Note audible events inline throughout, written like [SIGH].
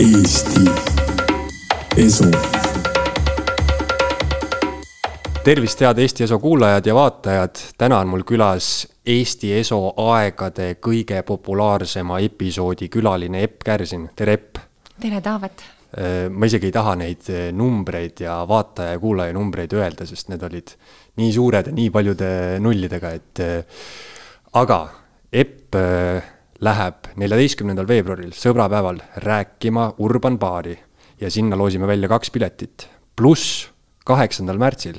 Eesti Esu. tervist, head Eesti Eso kuulajad ja vaatajad, täna on mul külas Eesti Eso aegade kõige populaarsema episoodi külaline Epp Kärsin, tere Epp! tere, Taavet! ma isegi ei taha neid numbreid ja vaataja ja kuulaja numbreid öelda, sest need olid nii suured ja nii paljude nullidega, et aga Epp läheb neljateistkümnendal veebruaril, sõbrapäeval, rääkima Urban baari ja sinna loosime välja kaks piletit. pluss kaheksandal märtsil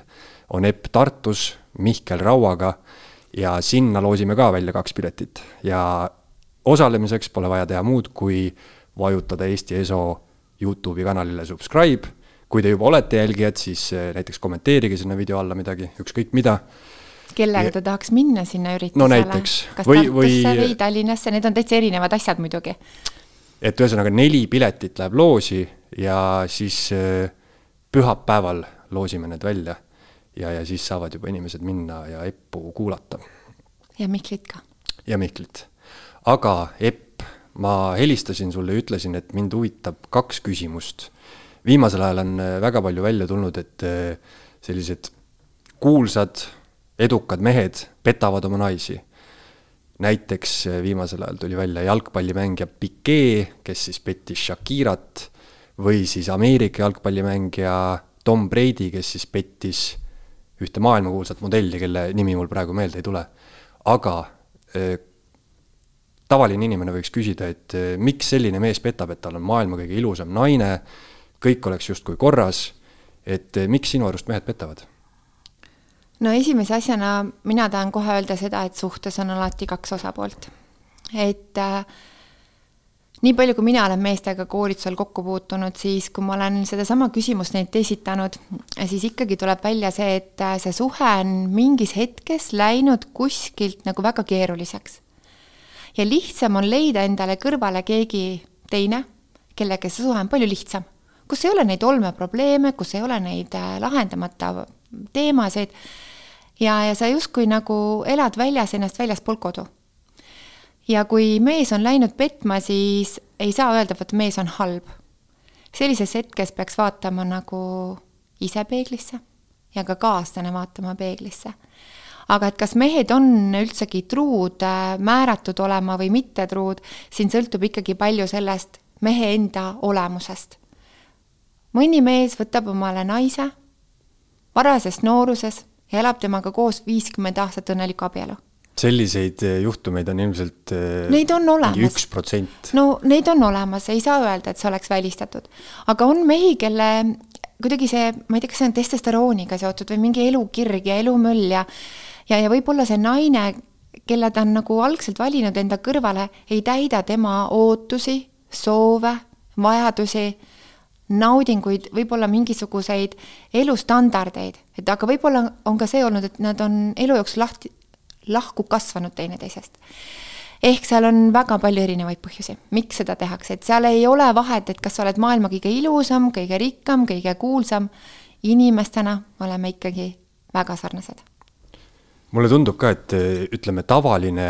on Epp Tartus Mihkel Rauaga ja sinna loosime ka välja kaks piletit ja osalemiseks pole vaja teha muud, kui vajutada Eesti Eso Youtube'i kanalile subscribe. kui te juba olete jälgijad, siis näiteks kommenteerige sinna video alla midagi, ükskõik mida kellega ta tahaks minna sinna üritusele? no näiteks. kas või, Tartusse või, või Tallinnasse, need on täitsa erinevad asjad muidugi. et ühesõnaga neli piletit läheb loosi ja siis pühapäeval loosime need välja. ja, ja siis saavad juba inimesed minna ja Eppu kuulata. ja Mihklit ka. ja Mihklit. aga Epp, ma helistasin sulle ja ütlesin, et mind huvitab kaks küsimust. viimasel ajal on väga palju välja tulnud, et sellised kuulsad edukad mehed petavad oma naisi. näiteks viimasel ajal tuli välja jalgpallimängija Piquet, kes siis pettis Shakirat, või siis Ameerika jalgpallimängija Tom Brady, kes siis pettis ühte maailmakuulsat modelli, kelle nimi mul praegu meelde ei tule. aga äh, tavaline inimene võiks küsida, et äh, miks selline mees petab, et tal on maailma kõige ilusam naine, kõik oleks justkui korras, et miks sinu arust mehed petavad? No esimese asjana mina tahan kohe öelda seda, et suhtes on alati kaks osapoolt. et äh, nii palju, kui mina olen meestega koolitusel kokku puutunud, siis kui ma olen sedasama küsimust neilt esitanud, siis ikkagi tuleb välja see, et see suhe on mingis hetkes läinud kuskilt nagu väga keeruliseks. ja lihtsam on leida endale kõrvale keegi teine, kellega see suhe on palju lihtsam, kus ei ole neid olmeprobleeme, kus ei ole neid lahendamata teemasid ja, ja sa justkui nagu elad väljas ennast väljaspool kodu. ja kui mees on läinud petma, siis ei saa öelda, vot mees on halb. sellises hetkes peaks vaatama nagu ise peeglisse ja ka kaaslane vaatama peeglisse. aga et kas mehed on üldsegi truud, määratud olema või mitte truud, siin sõltub ikkagi palju sellest mehe enda olemusest. mõni mees võtab omale naise varases nooruses ja elab temaga koos viiskümmend aastat õnnelikku abielu. selliseid eh, juhtumeid on ilmselt eh, Neid on olemas. üks protsent. no neid on olemas, ei saa öelda, et see oleks välistatud. aga on mehi, kelle kuidagi see, ma ei tea, kas see on testosterooniga seotud või mingi elukirg ja elumöll ja ja, ja võib-olla see naine, kelle ta on nagu algselt valinud enda kõrvale, ei täida tema ootusi, soove, vajadusi naudinguid, võib-olla mingisuguseid elustandardeid, et aga võib-olla on ka see olnud, et nad on elu jooksul lahti, lahku kasvanud teineteisest. ehk seal on väga palju erinevaid põhjusi, miks seda tehakse, et seal ei ole vahet, et kas sa oled maailma kõige ilusam, kõige rikkam, kõige kuulsam, inimestena oleme ikkagi väga sarnased mulle tundub ka, et ütleme, tavaline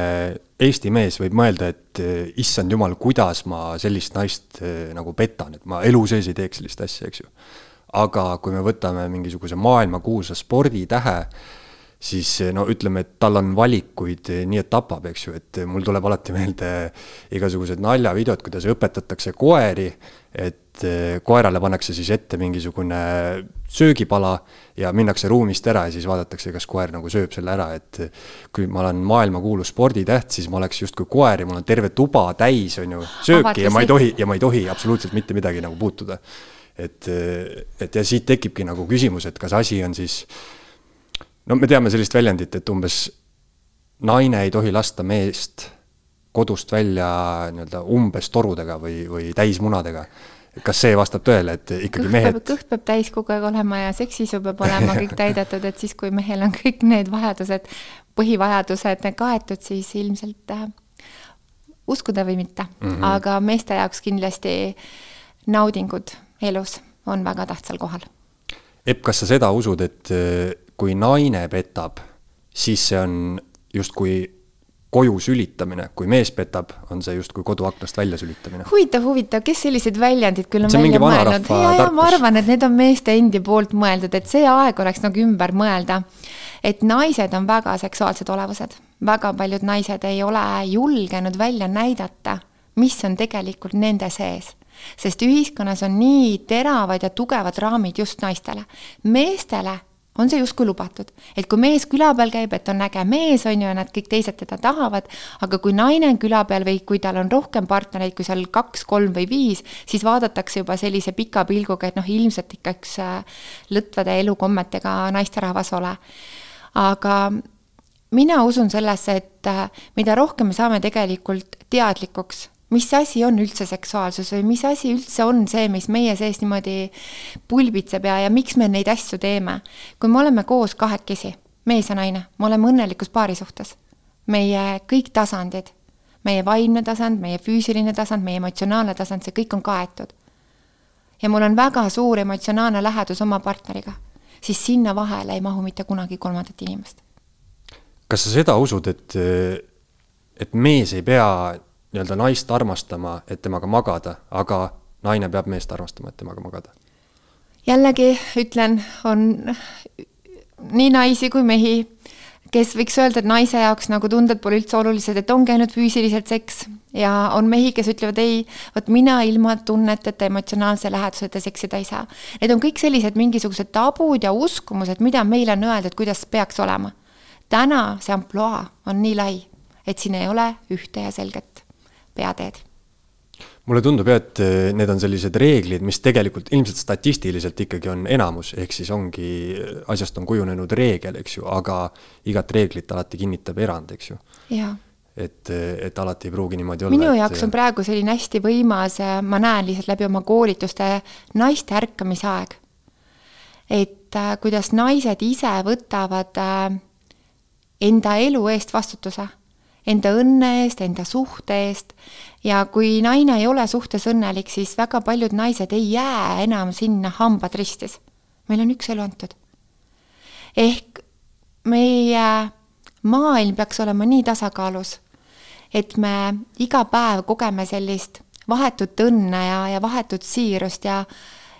Eesti mees võib mõelda, et issand jumal, kuidas ma sellist naist nagu petan, et ma elu sees ei teeks sellist asja, eks ju. Aga kui me võtame mingisuguse maailmakuulsa sporditähe, siis no ütleme, et tal on valikuid nii, et tapab, eks ju, et mul tuleb alati meelde igasugused naljavideod, kuidas õpetatakse koeri, et koerale pannakse siis ette mingisugune söögipala ja minnakse ruumist ära ja siis vaadatakse, kas koer nagu sööb selle ära, et kui ma olen maailmakuulus sporditäht, siis ma oleks justkui koer ja mul on terve tuba täis, on ju, sööki ja ma ei tohi, ja ma ei tohi absoluutselt mitte midagi nagu puutuda. Et, et ja siit tekibki nagu küsimus, et kas asi on siis no me teame sellist väljendit, et umbes naine ei tohi lasta meest kodust välja nii-öelda umbes torudega või, või täismunadega. kas see vastab tõele, et ikkagi kõht mehed kõht peab täis kogu aeg olema ja seksisu peab olema kõik täidetud, et siis, kui mehel on kõik need vajadused, põhivajadused kaetud, siis ilmselt äh, uskuda või mitte mm, -hmm. aga meeste jaoks kindlasti naudingud elus on väga tähtsal kohal. Epp, kas sa seda usud, et kui naine petab, siis see on justkui koju sülitamine, kui mees petab, on see justkui koduaknast välja sülitamine. huvitav, huvitav, kes sellised väljendid küll on välja mõelnud? ja, ja ma arvan, et need on meeste endi poolt mõeldud, et see aeg oleks nagu ümber mõelda. et naised on väga seksuaalsed olevused, väga paljud naised ei ole julgenud välja näidata, mis on tegelikult nende sees sest ühiskonnas on nii teravad ja tugevad raamid just naistele. meestele on see justkui lubatud, et kui mees küla peal käib, et on äge mees, on ju, ja nad kõik teised teda tahavad, aga kui naine on küla peal või kui tal on rohkem partnereid, kui seal kaks, kolm või viis, siis vaadatakse juba sellise pika pilguga, et noh, ilmselt ikka üks äh, lõtvade elukommetega naisterahvas ole. aga mina usun sellesse, et äh, mida rohkem me saame tegelikult teadlikuks mis asi on üldse seksuaalsus või mis asi üldse on see, mis meie sees niimoodi pulbitseb ja, ja miks me neid asju teeme. kui me oleme koos kahekesi, mees ja naine, me oleme õnnelikus paari suhtes. meie kõik tasandid, meie vaimne tasand, meie füüsiline tasand, meie emotsionaalne tasand, see kõik on kaetud. ja mul on väga suur emotsionaalne lähedus oma partneriga, siis sinna vahele ei mahu mitte kunagi kolmandat inimest. kas sa seda usud, et, et mees ei pea nii-öelda naist armastama, et temaga magada, aga naine peab meest armastama, et temaga magada? jällegi ütlen, on nii naisi kui mehi, kes võiks öelda, et naise jaoks nagu tunded pole üldse olulised, et ongi ainult füüsiliselt seks ja on mehi, kes ütlevad ei, vot mina ilma tunneteta, emotsionaalse läheduseta seksida ei saa. Need on kõik sellised mingisugused tabud ja uskumused, mida meile on öeldud, kuidas peaks olema. täna see ampluaa on nii lai, et siin ei ole ühte ja selget peateed mulle tundub jah, et eh, need on sellised reeglid, mis tegelikult ilmselt statistiliselt ikkagi on enamus, ehk siis ongi, asjast on kujunenud reegel, eks ju, aga igat reeglit alati kinnitab erand, eks ju. et, et alati ei pruugi niimoodi olla. minu et... jaoks on praegu selline hästi võimas, ma näen lihtsalt läbi oma koolituste, naiste ärkamisaeg. et kuidas naised ise võtavad enda elu eest vastutuse enda õnne eest, enda suhte eest ja kui naine ei ole suhtes õnnelik, siis väga paljud naised ei jää enam sinna hambad ristis. meil on üks elu antud. ehk meie maailm peaks olema nii tasakaalus, et me iga päev kogeme sellist vahetut õnne ja, ja vahetut siirust ja,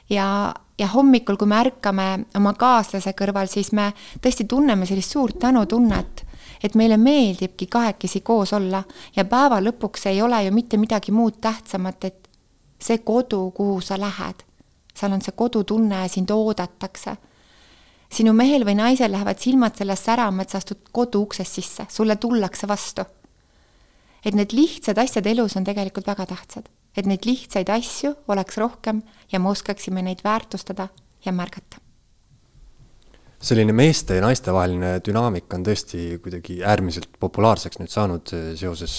ja, ja hommikul, kui me ärkame oma kaaslase kõrval, siis me tõesti tunneme sellist suurt tänutunnet et meile meeldibki kahekesi koos olla ja päeva lõpuks ei ole ju mitte midagi muud tähtsamat, et see kodu, kuhu sa lähed, seal on see kodutunne ja sind oodatakse. sinu mehel või naisel lähevad silmad sellest särama, et sa astud kodu uksest sisse, sulle tullakse vastu. et need lihtsad asjad elus on tegelikult väga tähtsad, et neid lihtsaid asju oleks rohkem ja me oskaksime neid väärtustada ja märgata selline meeste ja naiste vaheline dünaamika on tõesti kuidagi äärmiselt populaarseks nüüd saanud eh, seoses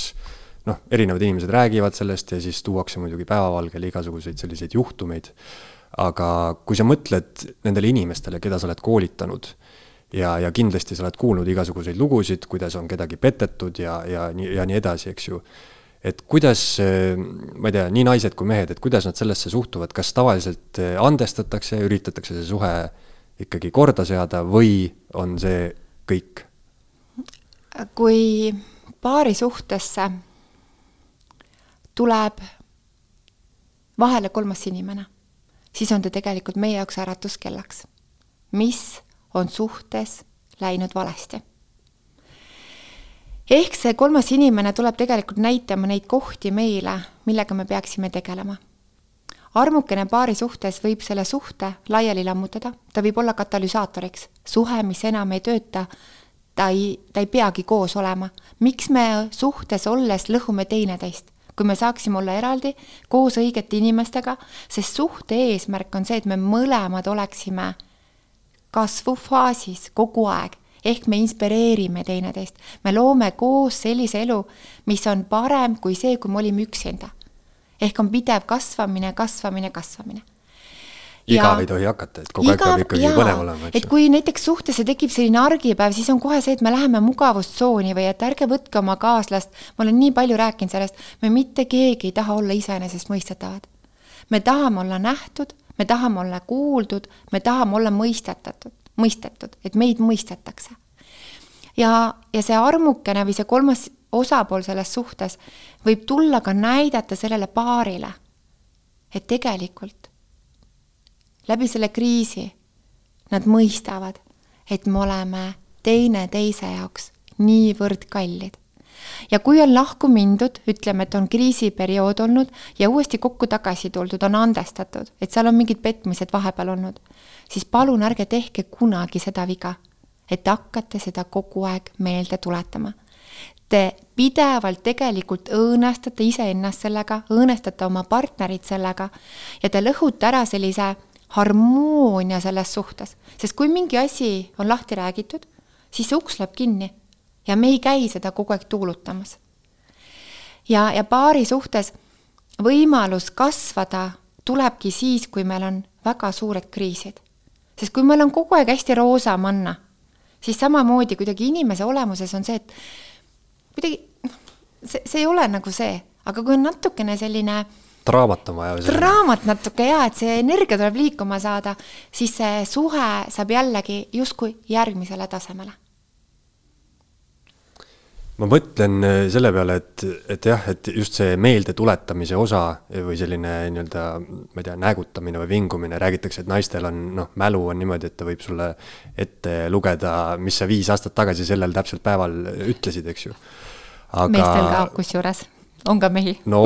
noh, erinevad inimesed räägivad sellest ja siis tuuakse muidugi päevavalgele igasuguseid selliseid juhtumeid. aga kui sa mõtled nendele inimestele, keda sa oled koolitanud ja, ja kindlasti sa oled kuulnud igasuguseid lugusid, kuidas on kedagi petetud ja, ja nii, ja nii edasi, eks ju. et kuidas, eh, ma ei tea, nii naised kui mehed, et kuidas nad sellesse suhtuvad, kas tavaliselt eh, andestatakse, üritatakse see suhe ikkagi korda seada või on see kõik? kui paari suhtesse tuleb vahele kolmas inimene, siis on ta tegelikult meie jaoks äratuskellaks. mis on suhtes läinud valesti? ehk see kolmas inimene tuleb tegelikult näitama neid kohti meile, millega me peaksime tegelema armukene paari suhtes võib selle suhte laiali lammutada, ta võib olla katalüsaatoriks, suhe, mis enam ei tööta, ta ei, ta ei peagi koos olema. miks me suhtes olles lõhume teineteist? kui me saaksime olla eraldi, koos õigete inimestega, sest suhte eesmärk on see, et me mõlemad oleksime kasvufaasis kogu aeg, ehk me inspireerime teineteist. me loome koos sellise elu, mis on parem kui see, kui me olime üksinda ehk on pidev kasvamine, kasvamine, kasvamine. igav ei tohi hakata, et kogu aeg peab ikkagi jaa, põnev olema, et kui näiteks suhtesse tekib selline argipäev, siis on kohe see, et me läheme mugavustsooni või et ärge võtke oma kaaslast, ma olen nii palju rääkinud sellest, me mitte keegi ei taha olla iseenesestmõistetavad. me tahame olla nähtud, me tahame olla kuuldud, me tahame olla mõistetatud, mõistetud, et meid mõistetakse. ja, ja see armukene või see kolmas osapool selles suhtes võib tulla ka näidata sellele paarile, et tegelikult läbi selle kriisi nad mõistavad, et me oleme teineteise jaoks niivõrd kallid. ja kui on lahku mindud, ütleme, et on kriisiperiood olnud ja uuesti kokku tagasi tuldud, on andestatud, et seal on mingid petmised vahepeal olnud, siis palun ärge tehke kunagi seda viga, et te hakkate seda kogu aeg meelde tuletama te pidevalt tegelikult õõnestate iseennast sellega, õõnestate oma partnerit sellega ja te lõhute ära sellise harmoonia selles suhtes, sest kui mingi asi on lahti räägitud, siis see uks läheb kinni ja me ei käi seda kogu aeg tuulutamas. ja, ja paari suhtes võimalus kasvada tulebki siis, kui meil on väga suured kriisid. sest kui meil on kogu aeg hästi roosa manna, siis samamoodi kuidagi inimese olemuses on see, et kuidagi noh, see, see ei ole nagu see, aga kui on natukene selline draamat on vaja. draamat natuke ja, et see energia tuleb liikuma saada, siis see suhe saab jällegi justkui järgmisele tasemele ma mõtlen äh, selle peale, et, et jah, et just see meeldetuletamise osa või selline nii-öelda, ma ei tea, näägutamine või vingumine, räägitakse, et naistel on noh, mälu on niimoodi, et ta võib sulle ette lugeda, mis sa viis aastat tagasi sellel täpselt päeval ütlesid, eks ju. Aga... meestel ka kusjuures, on ka mehi. no,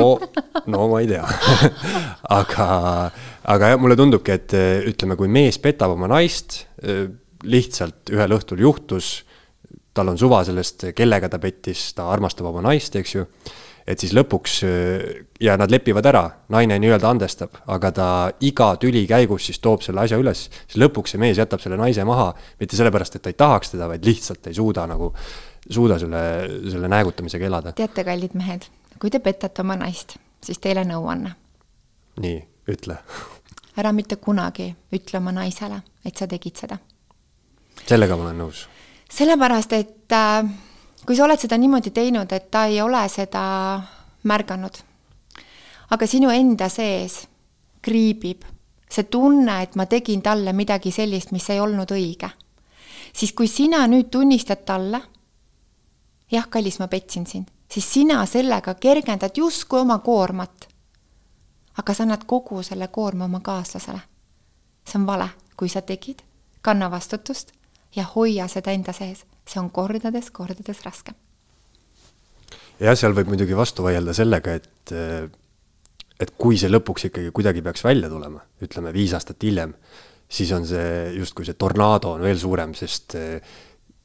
no ma ei tea [LAUGHS] aga, aga jah, mulle tundubki, et ütleme, kui mees petab oma naist, lihtsalt ühel õhtul juhtus tal on suva sellest, kellega ta pettis, ta armastab oma naist, eks ju. et siis lõpuks ja nad lepivad ära, naine nii-öelda andestab, aga ta iga tüli käigus siis toob selle asja üles, siis lõpuks see mees jätab selle naise maha, mitte sellepärast, et ta ei tahaks teda, vaid lihtsalt ei suuda nagu, suuda selle, selle näägutamisega elada. teate, kallid mehed, kui te petate oma naist, siis teile nõuanne. nii, ütle [LAUGHS] ära mitte kunagi ütle oma naisele, et sa tegid seda. sellega ma olen nõus sellepärast, et äh, kui sa oled seda niimoodi teinud, et ta ei ole seda märganud, aga sinu enda sees kriibib see tunne, et ma tegin talle midagi sellist, mis ei olnud õige, siis kui sina nüüd tunnistad talle, jah, kallis, ma petsin sind, siis sina sellega kergendad justkui oma koormat. aga sa annad kogu selle koorma oma kaaslasele. see on vale, kui sa tegid, kanna vastutust ja hoia seda enda sees, see on kordades, kordades raskem. jah, seal võib muidugi vastu vaielda sellega, et, et kui see lõpuks ikkagi kuidagi peaks välja tulema, ütleme viis aastat hiljem, siis on see justkui see tornaado on veel suurem, sest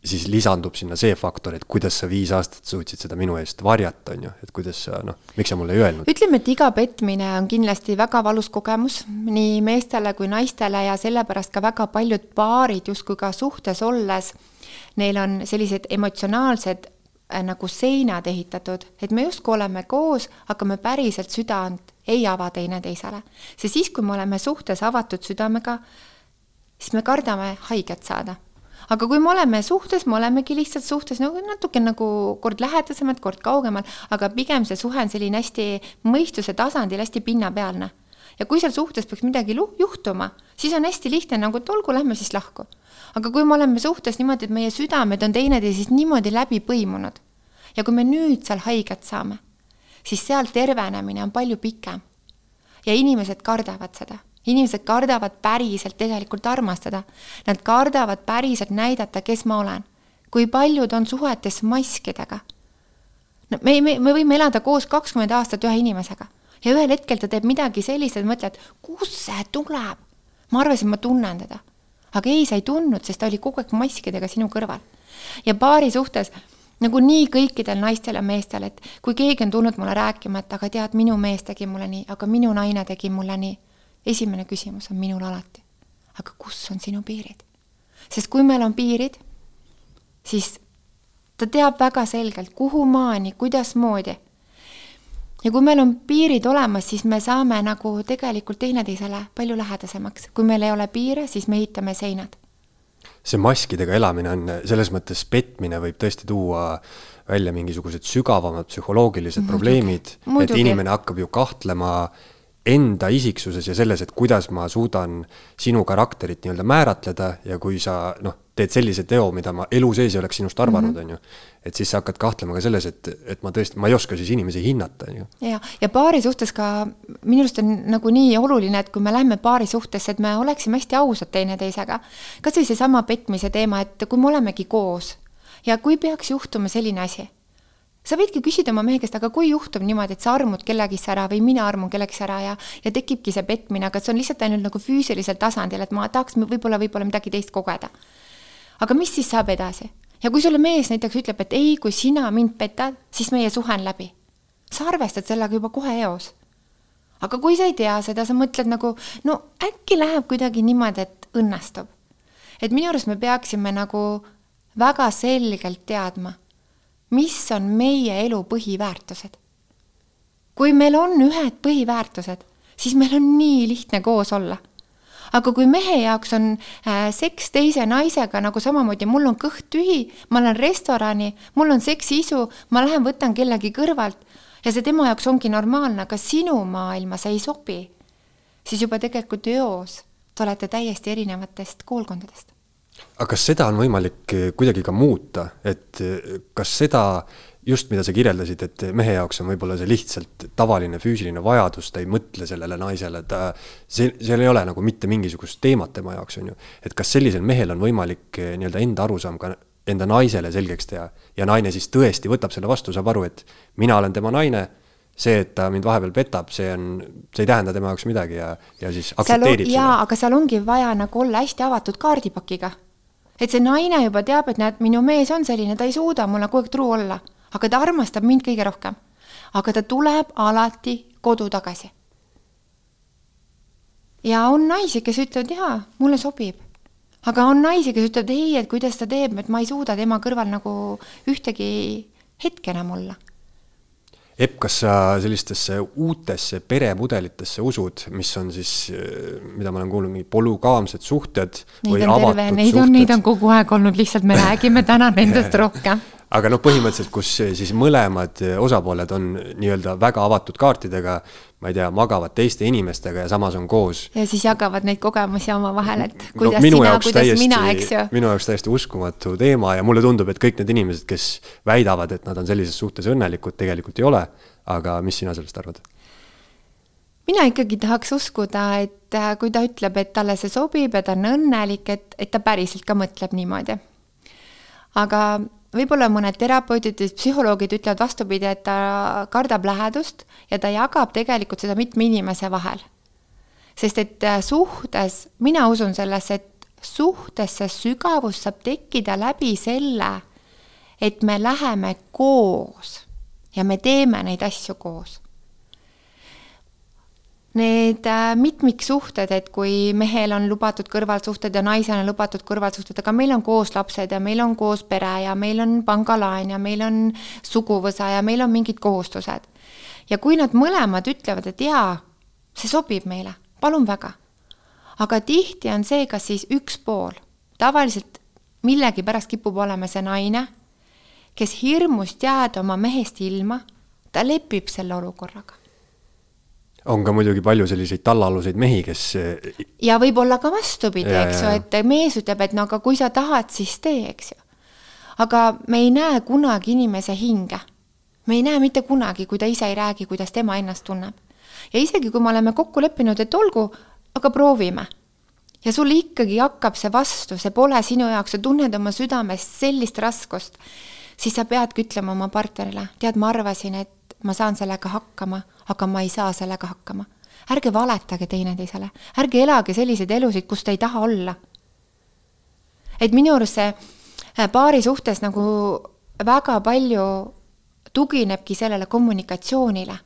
siis lisandub sinna see faktor, et kuidas sa viis aastat suutsid seda minu eest varjata, on ju, et kuidas sa noh, miks sa mulle ei öelnud? ütleme, et iga petmine on kindlasti väga valus kogemus nii meestele kui naistele ja sellepärast ka väga paljud paarid justkui ka suhtes olles, neil on sellised emotsionaalsed äh, nagu seinad ehitatud, et me justkui oleme koos, aga me päriselt südant ei ava teineteisele. see siis, kui me oleme suhtes avatud südamega, siis me kardame haiget saada aga kui me oleme suhtes, me olemegi lihtsalt suhtes nagu natuke nagu kord lähedasemad, kord kaugemal, aga pigem see suhe on selline hästi mõistuse tasandil, hästi pinnapealne. ja kui seal suhtes peaks midagi juhtuma, siis on hästi lihtne nagu, et olgu, lähme siis lahku. aga kui me oleme suhtes niimoodi, et meie südamed on teineteisest niimoodi läbi põimunud ja kui me nüüd seal haiget saame, siis seal tervenemine on palju pikem. ja inimesed kardavad seda inimesed kardavad päriselt tegelikult armastada. Nad kardavad päriselt näidata, kes ma olen. kui paljud on suhetes maskidega. no me, me, me võime elada koos kakskümmend aastat ühe inimesega ja ühel hetkel ta teeb midagi sellist, et mõtled, kust see tuleb. ma arvasin, ma tunnen teda. aga ei, sa ei tundnud, sest ta oli kogu aeg maskidega sinu kõrval. ja paari suhtes nagu nii kõikidel naistel ja meestel, et kui keegi on tulnud mulle rääkima, et aga tead, minu mees tegi mulle nii, aga minu naine tegi mulle nii esimene küsimus on minul alati, aga kus on sinu piirid? sest kui meil on piirid, siis ta teab väga selgelt, kuhumaani, kuidasmoodi. ja kui meil on piirid olemas, siis me saame nagu tegelikult teineteisele palju lähedasemaks. kui meil ei ole piire, siis me ehitame seinad. see maskidega elamine on, selles mõttes petmine võib tõesti tuua välja mingisugused sügavamad psühholoogilised probleemid, et inimene hakkab ju kahtlema enda isiksuses ja selles, et kuidas ma suudan sinu karakterit nii-öelda määratleda ja kui sa noh, teed sellise teo, mida ma elu sees ei oleks sinust arvanud, mhm. on ju. et siis sa hakkad kahtlema ka selles, et, et ma tõesti, ma ei oska siis inimesi hinnata, on ju. ja, ja paari suhtes ka minu arust on nagu nii oluline, et kui me läheme paari suhtesse, et me oleksime hästi ausad teineteisega. kas või seesama petmise teema, et kui me olemegi koos ja kui peaks juhtuma selline asi sa võidki küsida oma mehe käest, aga kui juhtub niimoodi, et sa armud kellegisse ära või mina armun kellegisse ära ja, ja tekibki see petmine, aga see on lihtsalt ainult nagu füüsilisel tasandil, et ma tahaks võib-olla, võib-olla midagi teist kogeda. aga mis siis saab edasi? ja kui sulle mees näiteks ütleb, et ei, kui sina mind petad, siis meie suhe on läbi. sa arvestad sellega juba kohe eos. aga kui sa ei tea seda, sa mõtled nagu, no äkki läheb kuidagi niimoodi, et õnnestub. et minu arust me peaksime nagu väga selgelt teadma mis on meie elu põhiväärtused. kui meil on ühed põhiväärtused, siis meil on nii lihtne koos olla. aga kui mehe jaoks on äh, seks teise naisega nagu samamoodi, mul on kõht tühi, ma lähen restorani, mul on seksiisu, ma lähen võtan kellegi kõrvalt ja see tema jaoks ongi normaalne, aga sinu maailma see ei sobi, siis juba tegelikult eos te olete täiesti erinevatest koolkondadest aga kas seda on võimalik eh, kuidagi ka muuta, et eh, kas seda just, mida sa kirjeldasid, et mehe jaoks on võib-olla see lihtsalt tavaline füüsiline vajadus, ta ei mõtle sellele naisele, ta, see, seal ei ole nagu mitte mingisugust teemat tema jaoks, on ju. et kas sellisel mehel on võimalik eh, nii-öelda enda arusaam ka enda naisele selgeks teha ja naine siis tõesti võtab selle vastu, saab aru, et mina olen tema naine see, et ta mind vahepeal petab, see on, see ei tähenda tema jaoks midagi ja, ja siis aktsepteerib seda. jaa, aga seal ongi vaja nagu olla hästi avatud kaardipakiga et see naine juba teab, et näed, minu mees on selline, ta ei suuda mulle kogu aeg truu olla, aga ta armastab mind kõige rohkem. aga ta tuleb alati kodu tagasi. ja on naisi, kes ütlevad, jaa, mulle sobib. aga on naisi, kes ütlevad ei, et kuidas ta teeb, et ma ei suuda tema kõrval nagu ühtegi hetke enam olla Epp, kas sa sellistesse uutesse peremudelitesse usud, mis on siis, mida ma olen kuulnud, mingi polügaamsed suhted neid või avatud terve, neid suhted? Neid on kogu aeg olnud, lihtsalt me räägime täna nendest [LAUGHS] rohkem aga noh, põhimõtteliselt, kus siis mõlemad osapooled on nii-öelda väga avatud kaartidega, ma ei tea, magavad teiste inimestega ja samas on koos. ja siis jagavad neid kogemusi omavahel, et kuidas no, sina, kuidas täiesti, mina, eks ju. minu jaoks täiesti uskumatu teema ja mulle tundub, et kõik need inimesed, kes väidavad, et nad on sellises suhtes õnnelikud, tegelikult ei ole. aga mis sina sellest arvad? mina ikkagi tahaks uskuda, et äh, kui ta ütleb, et talle see sobib ja ta on õnnelik, et, et ta päriselt ka mõtleb niimoodi. aga võib-olla mõned terapeudid psühholoogid ütlevad vastupidi, et ta kardab lähedust ja ta jagab tegelikult seda mitme inimese vahel. sest et äh, suhtes, mina usun sellesse, et suhtesse sügavus saab tekkida läbi selle, et me läheme koos ja me teeme neid asju koos need äh, mitmiksuhted, et kui mehel on lubatud kõrvalsuhted ja naisel on lubatud kõrvalsuhted, aga meil on koos lapsed ja meil on koos pere ja meil on pangalaen ja meil on suguvõsa ja meil on mingid kohustused. ja kui nad mõlemad ütlevad, et jaa, see sobib meile, palun väga. aga tihti on see, kas siis üks pool, tavaliselt millegipärast kipub olema see naine, kes hirmust jääda oma mehest ilma, ta lepib selle olukorraga on ka muidugi palju selliseid tallaaluseid mehi, kes. ja võib-olla ka vastupidi, eks ju, et mees ütleb, et no aga kui sa tahad, siis tee, eks ju. aga me ei näe kunagi inimese hinge. me ei näe mitte kunagi, kui ta ise ei räägi, kuidas tema ennast tunneb. ja isegi, kui me oleme kokku leppinud, et olgu, aga proovime. ja sul ikkagi hakkab see vastu, see pole sinu jaoks, sa tunned oma südames sellist raskust, siis sa peadki ütlema oma partnerile, tead, ma arvasin, et ma saan sellega hakkama, aga ma ei saa sellega hakkama. ärge valetage teineteisele, ärge elage selliseid elusid, kus te ei taha olla. et minu arust see äh, paari suhtes nagu väga palju tuginebki sellele kommunikatsioonile,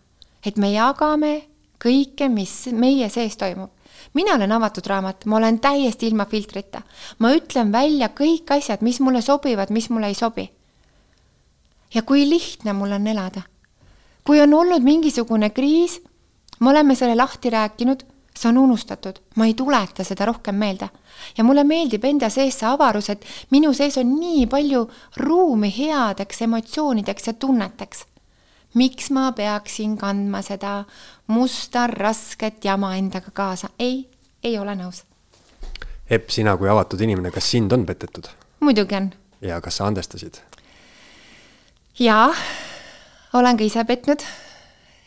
et me jagame kõike, mis meie sees toimub. mina olen avatud raamat, ma olen täiesti ilma filtrita. ma ütlen välja kõik asjad, mis mulle sobivad, mis mulle ei sobi. ja kui lihtne mul on elada kui on olnud mingisugune kriis, me oleme selle lahti rääkinud, see on unustatud, ma ei tuleta seda rohkem meelde. ja mulle meeldib enda sees see avarus, et minu sees on nii palju ruumi headeks emotsioonideks ja tunneteks. miks ma peaksin kandma seda musta rasket jama endaga kaasa? ei, ei ole nõus. Epp, sina kui avatud inimene, kas sind on petetud? muidugi on. ja kas sa andestasid? jaa, olen ka ise petnud.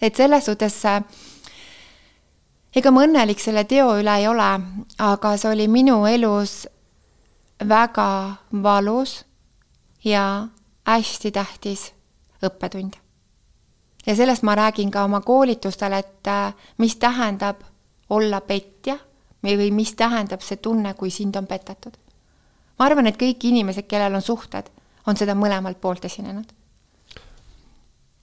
et selles suhtes ega ma õnnelik selle teo üle ei ole, aga see oli minu elus väga valus ja hästi tähtis õppetund. ja sellest ma räägin ka oma koolitustel, et äh, mis tähendab olla petja või mis tähendab see tunne, kui sind on petatud. ma arvan, et kõik inimesed, kellel on suhted, on seda mõlemalt poolt esinenud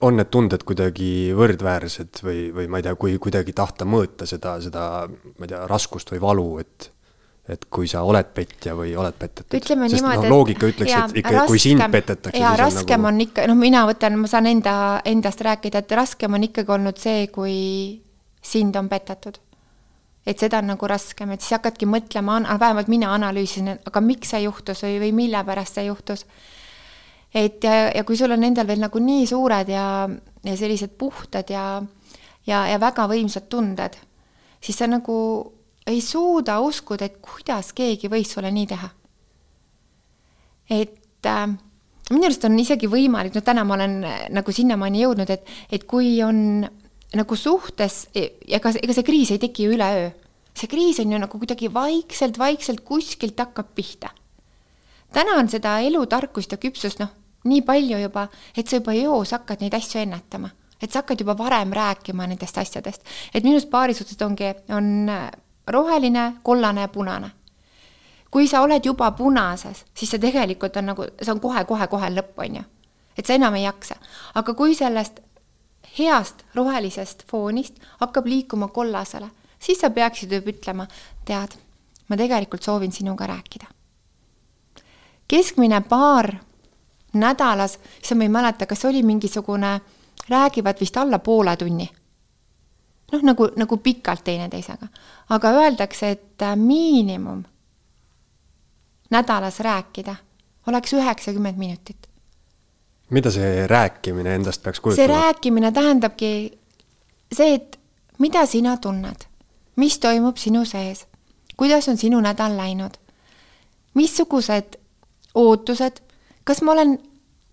on need tunded kuidagi võrdväärsed või, või ma ei tea, kui kuidagi tahta mõõta seda, seda, ma ei tea, raskust või valu, et et kui sa oled petja või oled petetud. ütleme Sest niimoodi, noh, loogika ütleks, et ikka kui sind petetakse. jaa, raskem on, nagu... on ikka, noh, mina võtan, ma saan enda, endast rääkida, et raskem on ikkagi olnud see, kui sind on petatud. et seda on nagu raskem, et siis hakkadki mõtlema, vähemalt mina analüüsin, aga miks see juhtus või, või mille pärast see juhtus. Et ja, ja kui sul on endal veel nagu nii suured ja, ja sellised puhtad ja, ja, ja väga võimsad tunded, siis sa nagu ei suuda uskuda, et kuidas keegi võis sulle nii teha. et äh, minu arust on isegi võimalik, no täna ma olen äh, nagu sinnamaani jõudnud, et, et kui on nagu suhtes, ega, ega see kriis ei teki ju üleöö. see kriis on ju nagu kuidagi vaikselt-vaikselt kuskilt hakkab pihta. täna on seda elutarkust ja küpsust noh, nii palju juba, et sa juba eos hakkad neid asju ennetama. et sa hakkad juba varem rääkima nendest asjadest. et minu arust paarisuhted ongi, on roheline, kollane ja punane. kui sa oled juba punases, siis see tegelikult on nagu, see on kohe-kohe-kohe lõpp, on ju. et sa enam ei jaksa. aga kui sellest heast rohelisest foonist hakkab liikuma kollasele, siis sa peaksid juba ütlema, tead, ma tegelikult soovin sinuga rääkida. keskmine paar nädalas, siis ma ei mäleta, kas oli mingisugune, räägivad vist alla poole tunni noh, nagu, nagu pikalt teineteisega. aga öeldakse, et äh, miinimum nädalas rääkida oleks üheksakümmend minutit. mida see rääkimine endast peaks kujutama? see rääkimine tähendabki see, et mida sina tunned, mis toimub sinu sees, kuidas on sinu nädal läinud, missugused ootused, kas ma olen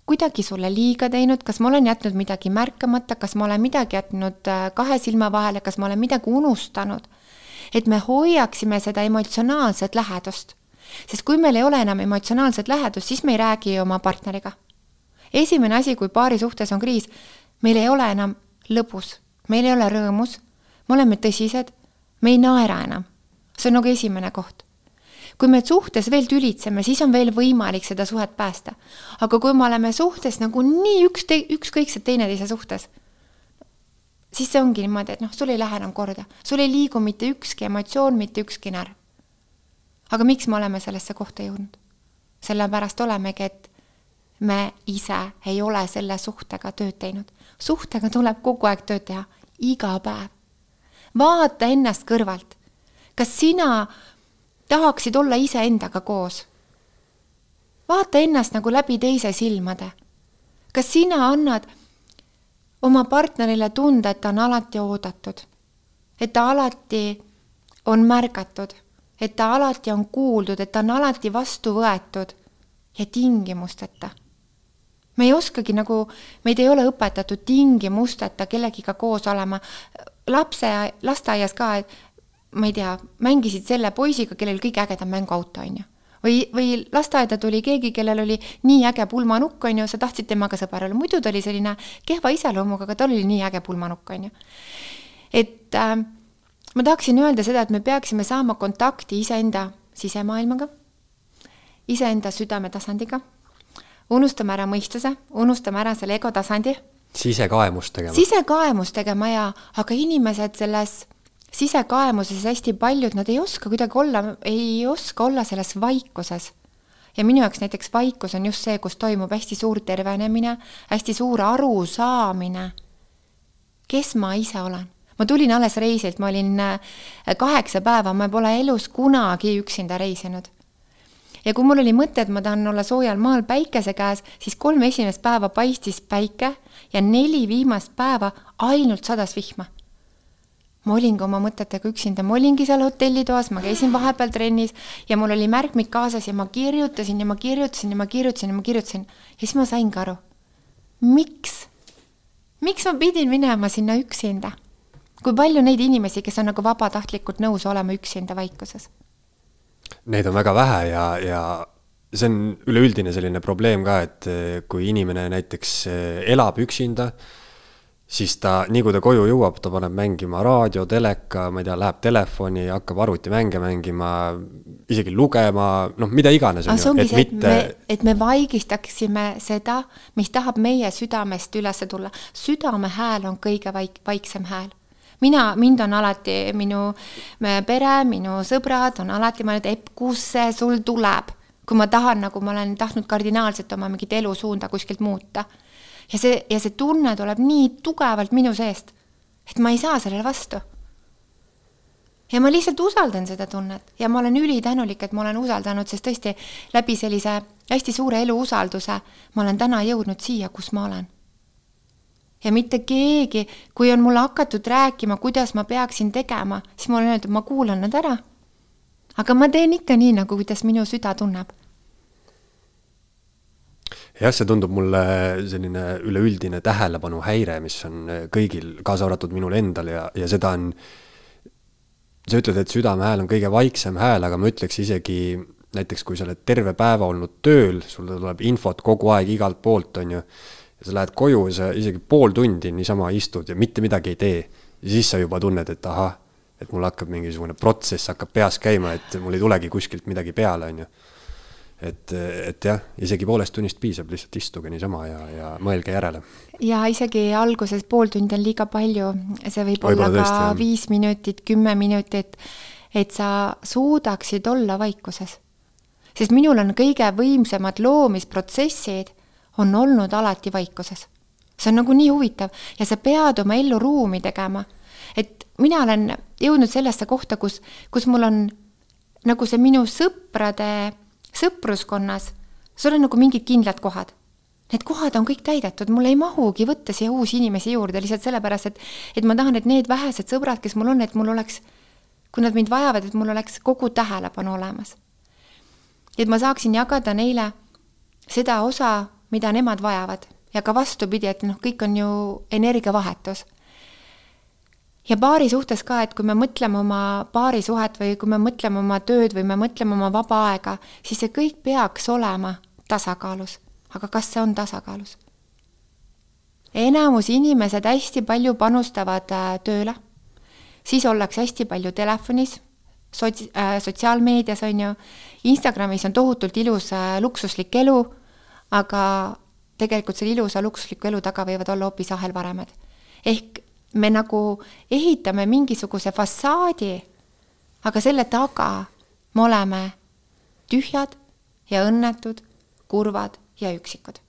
kuidagi sulle liiga teinud, kas ma olen jätnud midagi märkamata, kas ma olen midagi jätnud äh, kahe silma vahele, kas ma olen midagi unustanud. et me hoiaksime seda emotsionaalset lähedust. sest kui meil ei ole enam emotsionaalset lähedust, siis me ei räägi oma partneriga. esimene asi, kui paari suhtes on kriis, meil ei ole enam lõbus, meil ei ole rõõmus, me oleme tõsised, me ei naera enam. see on nagu esimene koht kui me suhtes veel tülitseme, siis on veel võimalik seda suhet päästa. aga kui me oleme suhtes nagu nii üks, ükskõiksed teineteise suhtes, siis see ongi niimoodi, et noh, sul ei lähe enam korda, sul ei liigu mitte ükski emotsioon, mitte ükski närv. aga miks me oleme sellesse kohta jõudnud? sellepärast olemegi, et me ise ei ole selle suhtega tööd teinud. suhtega tuleb kogu aeg tööd teha, iga päev. vaata ennast kõrvalt. kas sina tahaksid olla iseendaga koos. vaata ennast nagu läbi teise silmade. kas sina annad oma partnerile tunda, et ta on alati oodatud, et ta alati on märgatud, et ta alati on kuuldud, et ta on alati vastu võetud ja tingimusteta. me ei oskagi nagu, meid ei ole õpetatud tingimusteta kellegiga koos olema. lapse, lasteaias ka, et ma ei tea, mängisid selle poisiga, kellel kõige ägedam mänguauto, on ju. või, või lasteaeda tuli keegi, kellel oli nii äge pulmanukk, on ju, sa tahtsid temaga sõber olla, muidu ta oli selline kehva iseloomuga, aga tal oli nii äge pulmanukk, on ju. et äh, ma tahaksin öelda seda, et me peaksime saama kontakti iseenda sisemaailmaga, iseenda südametasandiga, unustame ära mõistuse, unustame ära selle ego tasandi. sisekaemust tegema. sisekaemust tegema ja, aga inimesed selles sisekaemuses hästi paljud, nad ei oska kuidagi olla, ei oska olla selles vaikuses. ja minu jaoks näiteks vaikus on just see, kus toimub hästi suur tervenemine, hästi suur arusaamine, kes ma ise olen. ma tulin alles reisilt, ma olin äh, kaheksa päeva, ma pole elus kunagi üksinda reisinud. ja kui mul oli mõte, et ma tahan olla soojal maal päikese käes, siis kolm esimest päeva paistis päike ja neli viimast päeva ainult sadas vihma. Ma olingi oma mõtetega üksinda, ma olingi seal hotellitoas, ma käisin vahepeal trennis ja mul oli märkmik kaasas ja ma kirjutasin ja ma kirjutasin ja ma kirjutasin ja ma kirjutasin ja siis ma saingi aru, miks, miks ma pidin minema sinna üksinda kui palju neid inimesi, kes on nagu vabatahtlikult nõus olema üksinda vaikuses? Neid on väga vähe ja, ja see on üleüldine selline probleem ka, et kui inimene näiteks eh, elab üksinda, siis ta, nii kui ta koju jõuab, ta paneb mängima raadio, teleka, ma ei tea, läheb telefoni, hakkab arvutimänge mängima, isegi lugema, noh, mida iganes. aga see ongi see, et mitte... me, et me vaigistaksime seda, mis tahab meie südamest üles tulla. südame hääl on kõige vaik-, vaiksem hääl mina, mind on alati minu pere, minu sõbrad on alati mõelnud, Epp, kust see sul tuleb, kui ma tahan, nagu ma olen tahtnud kardinaalselt oma mingit elusuunda kuskilt muuta. Ja see, ja see tunne tuleb nii tugevalt minu seest, et ma ei saa sellele vastu. ja ma lihtsalt usaldan seda tunnet ja ma olen ülitänulik, et ma olen usaldanud, sest tõesti läbi sellise hästi suure eluusalduse ma olen täna jõudnud siia, kus ma olen ja mitte keegi, kui on mulle hakatud rääkima, kuidas ma peaksin tegema, siis ma olen öelnud, et ma kuulan nad ära. aga ma teen ikka nii, nagu kuidas minu süda tunneb. Jah, see tundub mulle selline üleüldine tähelepanuhäire, mis on kõigil, kaasa arvatud minul endal ja, ja seda on, sa ütled, et südame hääl on kõige vaiksem hääl, aga ma ütleks isegi näiteks, kui sa oled terve päeva olnud tööl, sulle tuleb infot kogu aeg igalt poolt, on ju ja sa lähed koju ja sa isegi pool tundi niisama istud ja mitte midagi ei tee. siis sa juba tunned, et ahah, et mul hakkab mingisugune protsess hakkab peas käima, et mul ei tulegi kuskilt midagi peale, on ju. Et, et jah, isegi poolest tunnist piisab, lihtsalt istuge niisama ja, ja mõelge järele. ja isegi alguses pool tundi on liiga palju, see võib Võib olla ka tõesti, viis minutit, kümme minutit, et sa suudaksid olla vaikuses. sest minul on kõige võimsamad loomisprotsessid on olnud alati vaikuses. see on nagu nii huvitav ja sa pead oma ellu ruumi tegema. et mina olen jõudnud sellesse kohta, kus, kus mul on nagu see minu sõprade sõpruskonnas, sul on nagu mingid kindlad kohad. Need kohad on kõik täidetud, mul ei mahugi võtta siia uusi inimesi juurde lihtsalt sellepärast, et et ma tahan, et need vähesed sõbrad, kes mul on, et mul oleks, kui nad mind vajavad, et mul oleks kogu tähelepanu olemas. et ma saaksin jagada neile seda osa mida nemad vajavad ja ka vastupidi, et noh, kõik on ju energiavahetus. Ja paari suhtes ka, et kui me mõtleme oma paarisuhet või kui me mõtleme oma tööd või me mõtleme oma vaba aega, siis see kõik peaks olema tasakaalus. aga kas see on tasakaalus? enamus inimesed hästi palju panustavad äh, tööle, siis ollakse hästi palju telefonis, sots-, äh, sotsiaalmeedias on ju, Instagramis on tohutult ilus äh, luksuslik elu aga tegelikult selle ilusa luksusliku elu taga võivad olla hoopis ahelvaremad. ehk me nagu ehitame mingisuguse fassaadi, aga selle taga me oleme tühjad ja õnnetud, kurvad ja üksikud.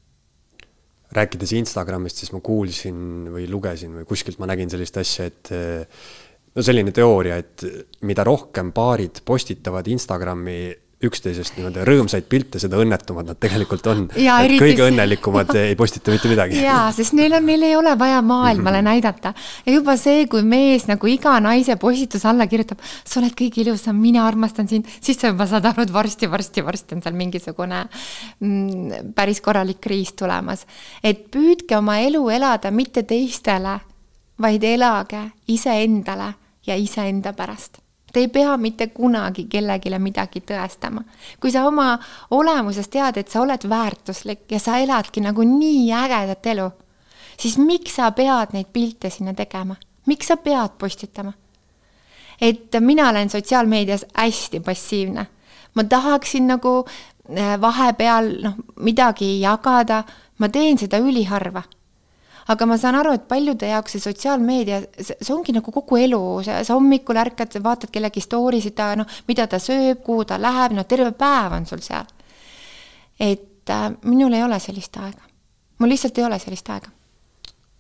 rääkides Instagramist, siis ma kuulsin või lugesin või kuskilt ma nägin sellist asja, et no selline teooria, et mida rohkem paarid postitavad Instagrami üksteisest niimoodi rõõmsaid pilte, seda õnnetumad nad tegelikult on. et kõige õnnelikumad ei postita mitte midagi. [LAUGHS] jaa, sest neil on, neil ei ole vaja maailmale mm -hmm. näidata. ja juba see, kui mees nagu iga naise postituse alla kirjutab, sa oled kõige ilusam, mina armastan sind, siis sa juba saad aru, et varsti, varsti, varsti on seal mingisugune mm, päris korralik kriis tulemas. et püüdke oma elu elada mitte teistele, vaid elage iseendale ja iseenda pärast Te ei pea mitte kunagi kellelegi midagi tõestama. kui sa oma olemuses tead, et sa oled väärtuslik ja sa eladki nagu nii ägedat elu, siis miks sa pead neid pilte sinna tegema? miks sa pead postitama? et mina olen sotsiaalmeedias hästi passiivne. ma tahaksin nagu eh, vahepeal noh, midagi jagada, ma teen seda üliharva aga ma saan aru, et paljude jaoks see sotsiaalmeedia, see ongi nagu kogu elu, sa hommikul ärkad, vaatad kellegi story sid, noh, mida ta sööb, kuhu ta läheb, no terve päev on sul seal. et äh, minul ei ole sellist aega. mul lihtsalt ei ole sellist aega.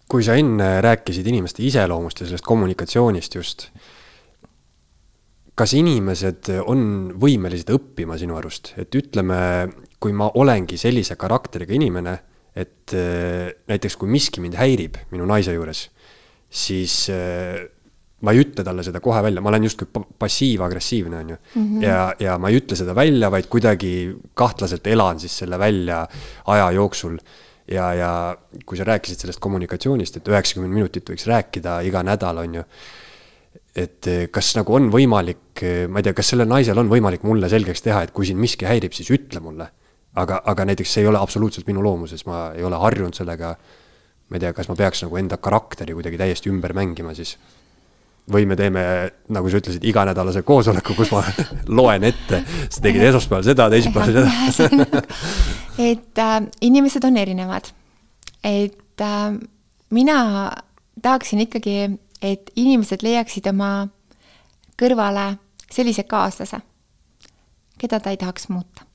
kui sa enne rääkisid inimeste iseloomust ja sellest kommunikatsioonist just, kas inimesed on võimelised õppima sinu arust, et ütleme, kui ma olengi sellise karakteriga inimene, et äh, näiteks kui miski mind häirib minu naise juures, siis äh, ma ei ütle talle seda kohe välja, ma olen justkui passiiv-agressiivne, on ju mm. -hmm. ja, ja ma ei ütle seda välja, vaid kuidagi kahtlaselt elan siis selle välja aja jooksul. ja, ja kui sa rääkisid sellest kommunikatsioonist, et üheksakümmend minutit võiks rääkida iga nädal, on ju. et kas nagu on võimalik, ma ei tea, kas sellel naisel on võimalik mulle selgeks teha, et kui sind miski häirib, siis ütle mulle. Aga, aga näiteks see ei ole absoluutselt minu loomuses, ma ei ole harjunud sellega. ma ei tea, kas ma peaks nagu enda karakteri kuidagi täiesti ümber mängima siis või me teeme, nagu sa ütlesid, iganädalase koosoleku, kus ma [LAUGHS] loen ette, sa tegid esmaspäeval seda, teisipäeval seda. [LAUGHS] et äh, inimesed on erinevad. et äh, mina tahaksin ikkagi, et inimesed leiaksid oma kõrvale sellise kaaslase, keda ta ei tahaks muuta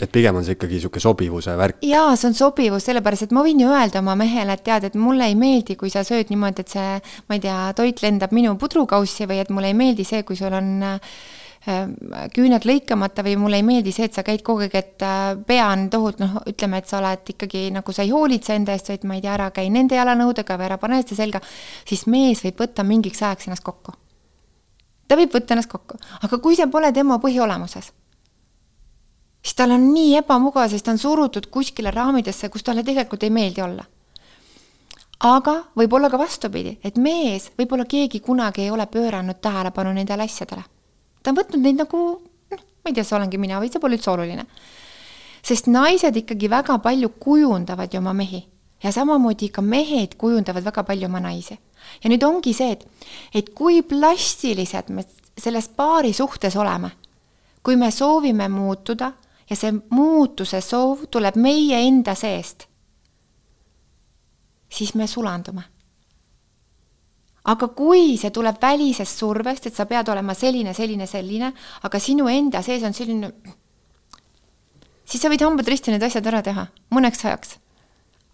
et pigem on see ikkagi niisugune sobivuse värk? jaa, see on sobivus, sellepärast et ma võin ju öelda oma mehele, et tead, et mulle ei meeldi, kui sa sööd niimoodi, et see, ma ei tea, toit lendab minu pudrukaussi või et mulle ei meeldi see, kui sul on äh, küüned lõikamata või mulle ei meeldi see, et sa käid kogu aeg, et äh, pea on tohutu, noh, ütleme, et sa oled ikkagi nagu sa ei hoolitse enda eest, vaid ma ei tea, ära käi nende jalanõudega või ära pane seda selga, siis mees võib võtta mingiks ajaks ennast kokku. ta võib võtta ennast kokku, aga kui see pole tema põhiolemuses siis tal on nii ebamugav, sest ta on surutud kuskile raamidesse, kus talle tegelikult ei meeldi olla. aga võib olla ka vastupidi, et mees, võib-olla keegi kunagi ei ole pööranud tähelepanu nendele asjadele. ta on võtnud neid nagu, noh, ma ei tea, see olengi mina või see pole üldse oluline. sest naised ikkagi väga palju kujundavad ju oma mehi ja samamoodi ka mehed kujundavad väga palju oma naisi. ja nüüd ongi see, et, et kui plastilised me selles paari suhtes oleme, kui me soovime muutuda ja see muutuse soov tuleb meie enda seest, siis me sulandume. aga kui see tuleb välisest survest, et sa pead olema selline, selline, selline, aga sinu enda sees on selline, siis sa võid hambad risti need asjad ära teha mõneks ajaks,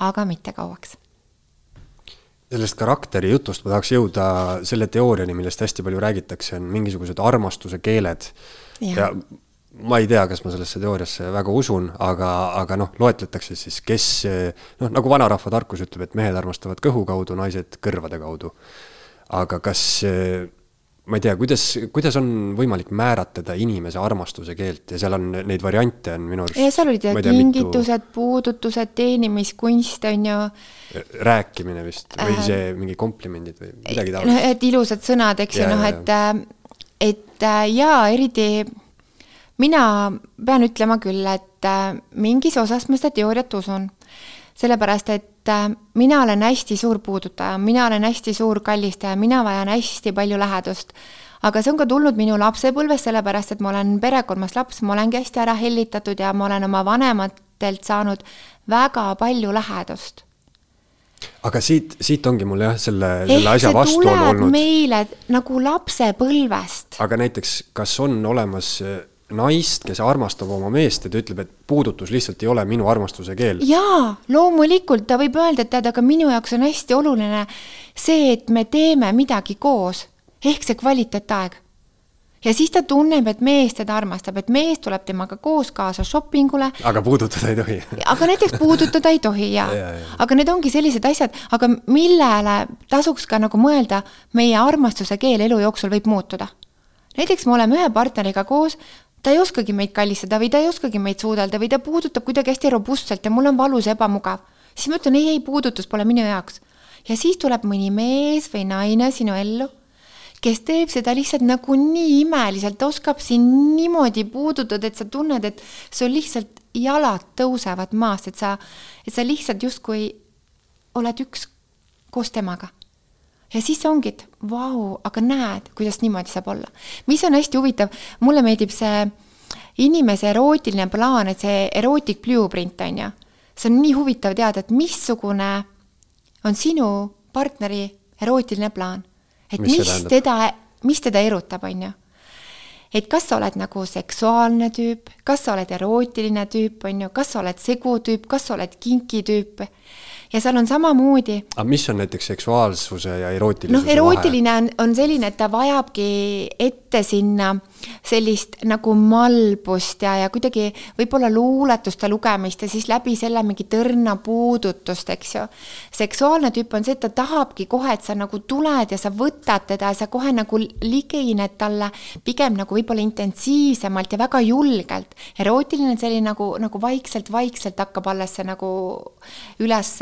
aga mitte kauaks sellest karakteri jutust ma tahaks jõuda selle teooriani, millest hästi palju räägitakse, on mingisugused armastuse keeled. ja, ja ma ei tea, kas ma sellesse teooriasse väga usun, aga, aga noh, loetletakse siis, kes noh, nagu vanarahva tarkus ütleb, et mehed armastavad kõhu kaudu, naised kõrvade kaudu. aga kas, ma ei tea, kuidas, kuidas on võimalik määratleda inimese armastuse keelt ja seal on neid variante on minu arust. ja seal olid kingitused mitu..., puudutused, teenimiskunst on ju. rääkimine vist või äh, see mingi komplimendid või midagi taolist. noh, et ilusad sõnad, eks ju, noh, et, äh, et äh, jaa, eriti mina pean ütlema küll, et äh, mingis osas ma seda teooriat usun. sellepärast, et äh, mina olen hästi suur puudutaja, mina olen hästi suur kallistaja, mina vajan hästi palju lähedust. aga see on ka tulnud minu lapsepõlvest, sellepärast et ma olen perekonnas laps, ma olengi hästi ära hellitatud ja ma olen oma vanematelt saanud väga palju lähedust aga siit, siit ongi mul jah, selle, selle asja vastuolu olnud. meile nagu lapsepõlvest. aga näiteks, kas on olemas naist, kes armastab oma meest ja ta ütleb, et puudutus lihtsalt ei ole minu armastuse keel. jaa, loomulikult ta võib öelda, et tead, aga minu jaoks on hästi oluline see, et me teeme midagi koos, ehk see kvaliteetaeg. ja siis ta tunneb, et mees teda armastab, et mees tuleb temaga koos kaasa shoppingule. aga puudutada ei tohi aga näiteks puudutada ei tohi ja, ja, ja., aga need ongi sellised asjad, aga millele tasuks ka nagu mõelda, meie armastuse keel elu jooksul võib muutuda näiteks me oleme ühe partneriga koos, ta ei oskagi meid kallistada või ta ei oskagi meid suudelda või ta puudutab kuidagi hästi robustselt ja mul on valus ja ebamugav. siis ma ütlen ei, ei, puudutus pole minu jaoks. ja siis tuleb mõni mees või naine sinu ellu, kes teeb seda lihtsalt nagu nii imeliselt, oskab sind niimoodi puudutada, et sa tunned, et sul lihtsalt jalad tõusevad maast, et sa, et sa lihtsalt justkui oled üks koos temaga ja siis ongi, et vau, aga näed, kuidas niimoodi saab olla. mis on hästi huvitav, mulle meeldib see inimese erootiline plaan, et see erotic blueprint on ju. see on nii huvitav teada, et missugune on sinu partneri erootiline plaan. et mis, mis teda, mis teda erutab, on ju et kas sa oled nagu seksuaalne tüüp, kas sa oled erootiline tüüp, on ju, kas sa oled segutüüp, kas sa oled kinki tüüp ja seal on samamoodi. aga mis on näiteks seksuaalsuse ja erootilisuse noh, erootiline on, on selline, et ta vajabki ette sinna sellist nagu malbust ja, ja kuidagi võib-olla luuletuste lugemist ja siis läbi selle mingi tõrna puudutust, eks ju. seksuaalne tüüp on see, et ta tahabki kohe, et sa nagu tuled ja sa võtad teda ja sa kohe nagu ligined talle pigem nagu võib-olla intensiivsemalt ja väga julgelt. erootiline on selline nagu, nagu vaikselt-vaikselt hakkab alles see nagu üles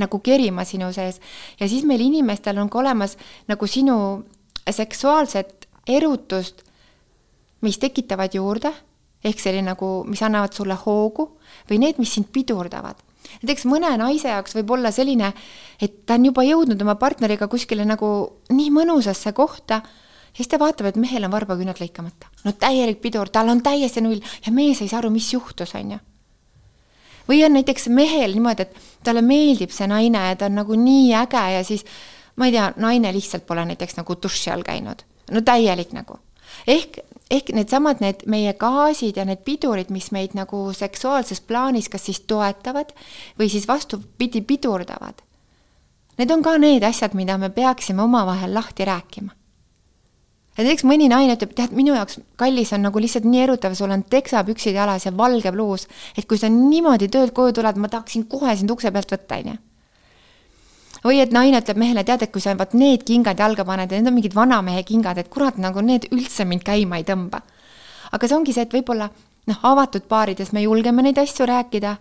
nagu kerima sinu sees ja siis meil inimestel on ka olemas nagu sinu seksuaalset erutust, mis tekitavad juurde, ehk selline nagu, mis annavad sulle hoogu või need, mis sind pidurdavad. näiteks mõne naise jaoks võib olla selline, et ta on juba jõudnud oma partneriga kuskile nagu nii mõnusasse kohta ja siis ta vaatab, et mehel on varbaküüned lõikamata. no täielik pidur, tal on täiesti null ja mees ei saa aru, mis juhtus, on ju või on näiteks mehel niimoodi, et talle meeldib see naine ja ta on nagu nii äge ja siis ma ei tea, naine lihtsalt pole näiteks nagu duši all käinud. No täielik nagu. ehk, ehk needsamad, need meie gaasid ja need pidurid, mis meid nagu seksuaalses plaanis kas siis toetavad või siis vastupidi pidurdavad. Need on ka need asjad, mida me peaksime omavahel lahti rääkima ja näiteks mõni naine ütleb, tead, minu jaoks kallis on nagu lihtsalt nii erutav, sul on teksapüksid jalas ja valge pluus, et kui sa niimoodi töölt koju tuled, ma tahaksin kohe sind ukse pealt võtta, onju. Või et naine ütleb mehele, tead, et kui sa vot need kingad jalga paned ja need on mingid vanamehe kingad, et kurat, nagu need üldse mind käima ei tõmba. aga see ongi see, et võib-olla noh, avatud paarides me julgeme neid asju rääkida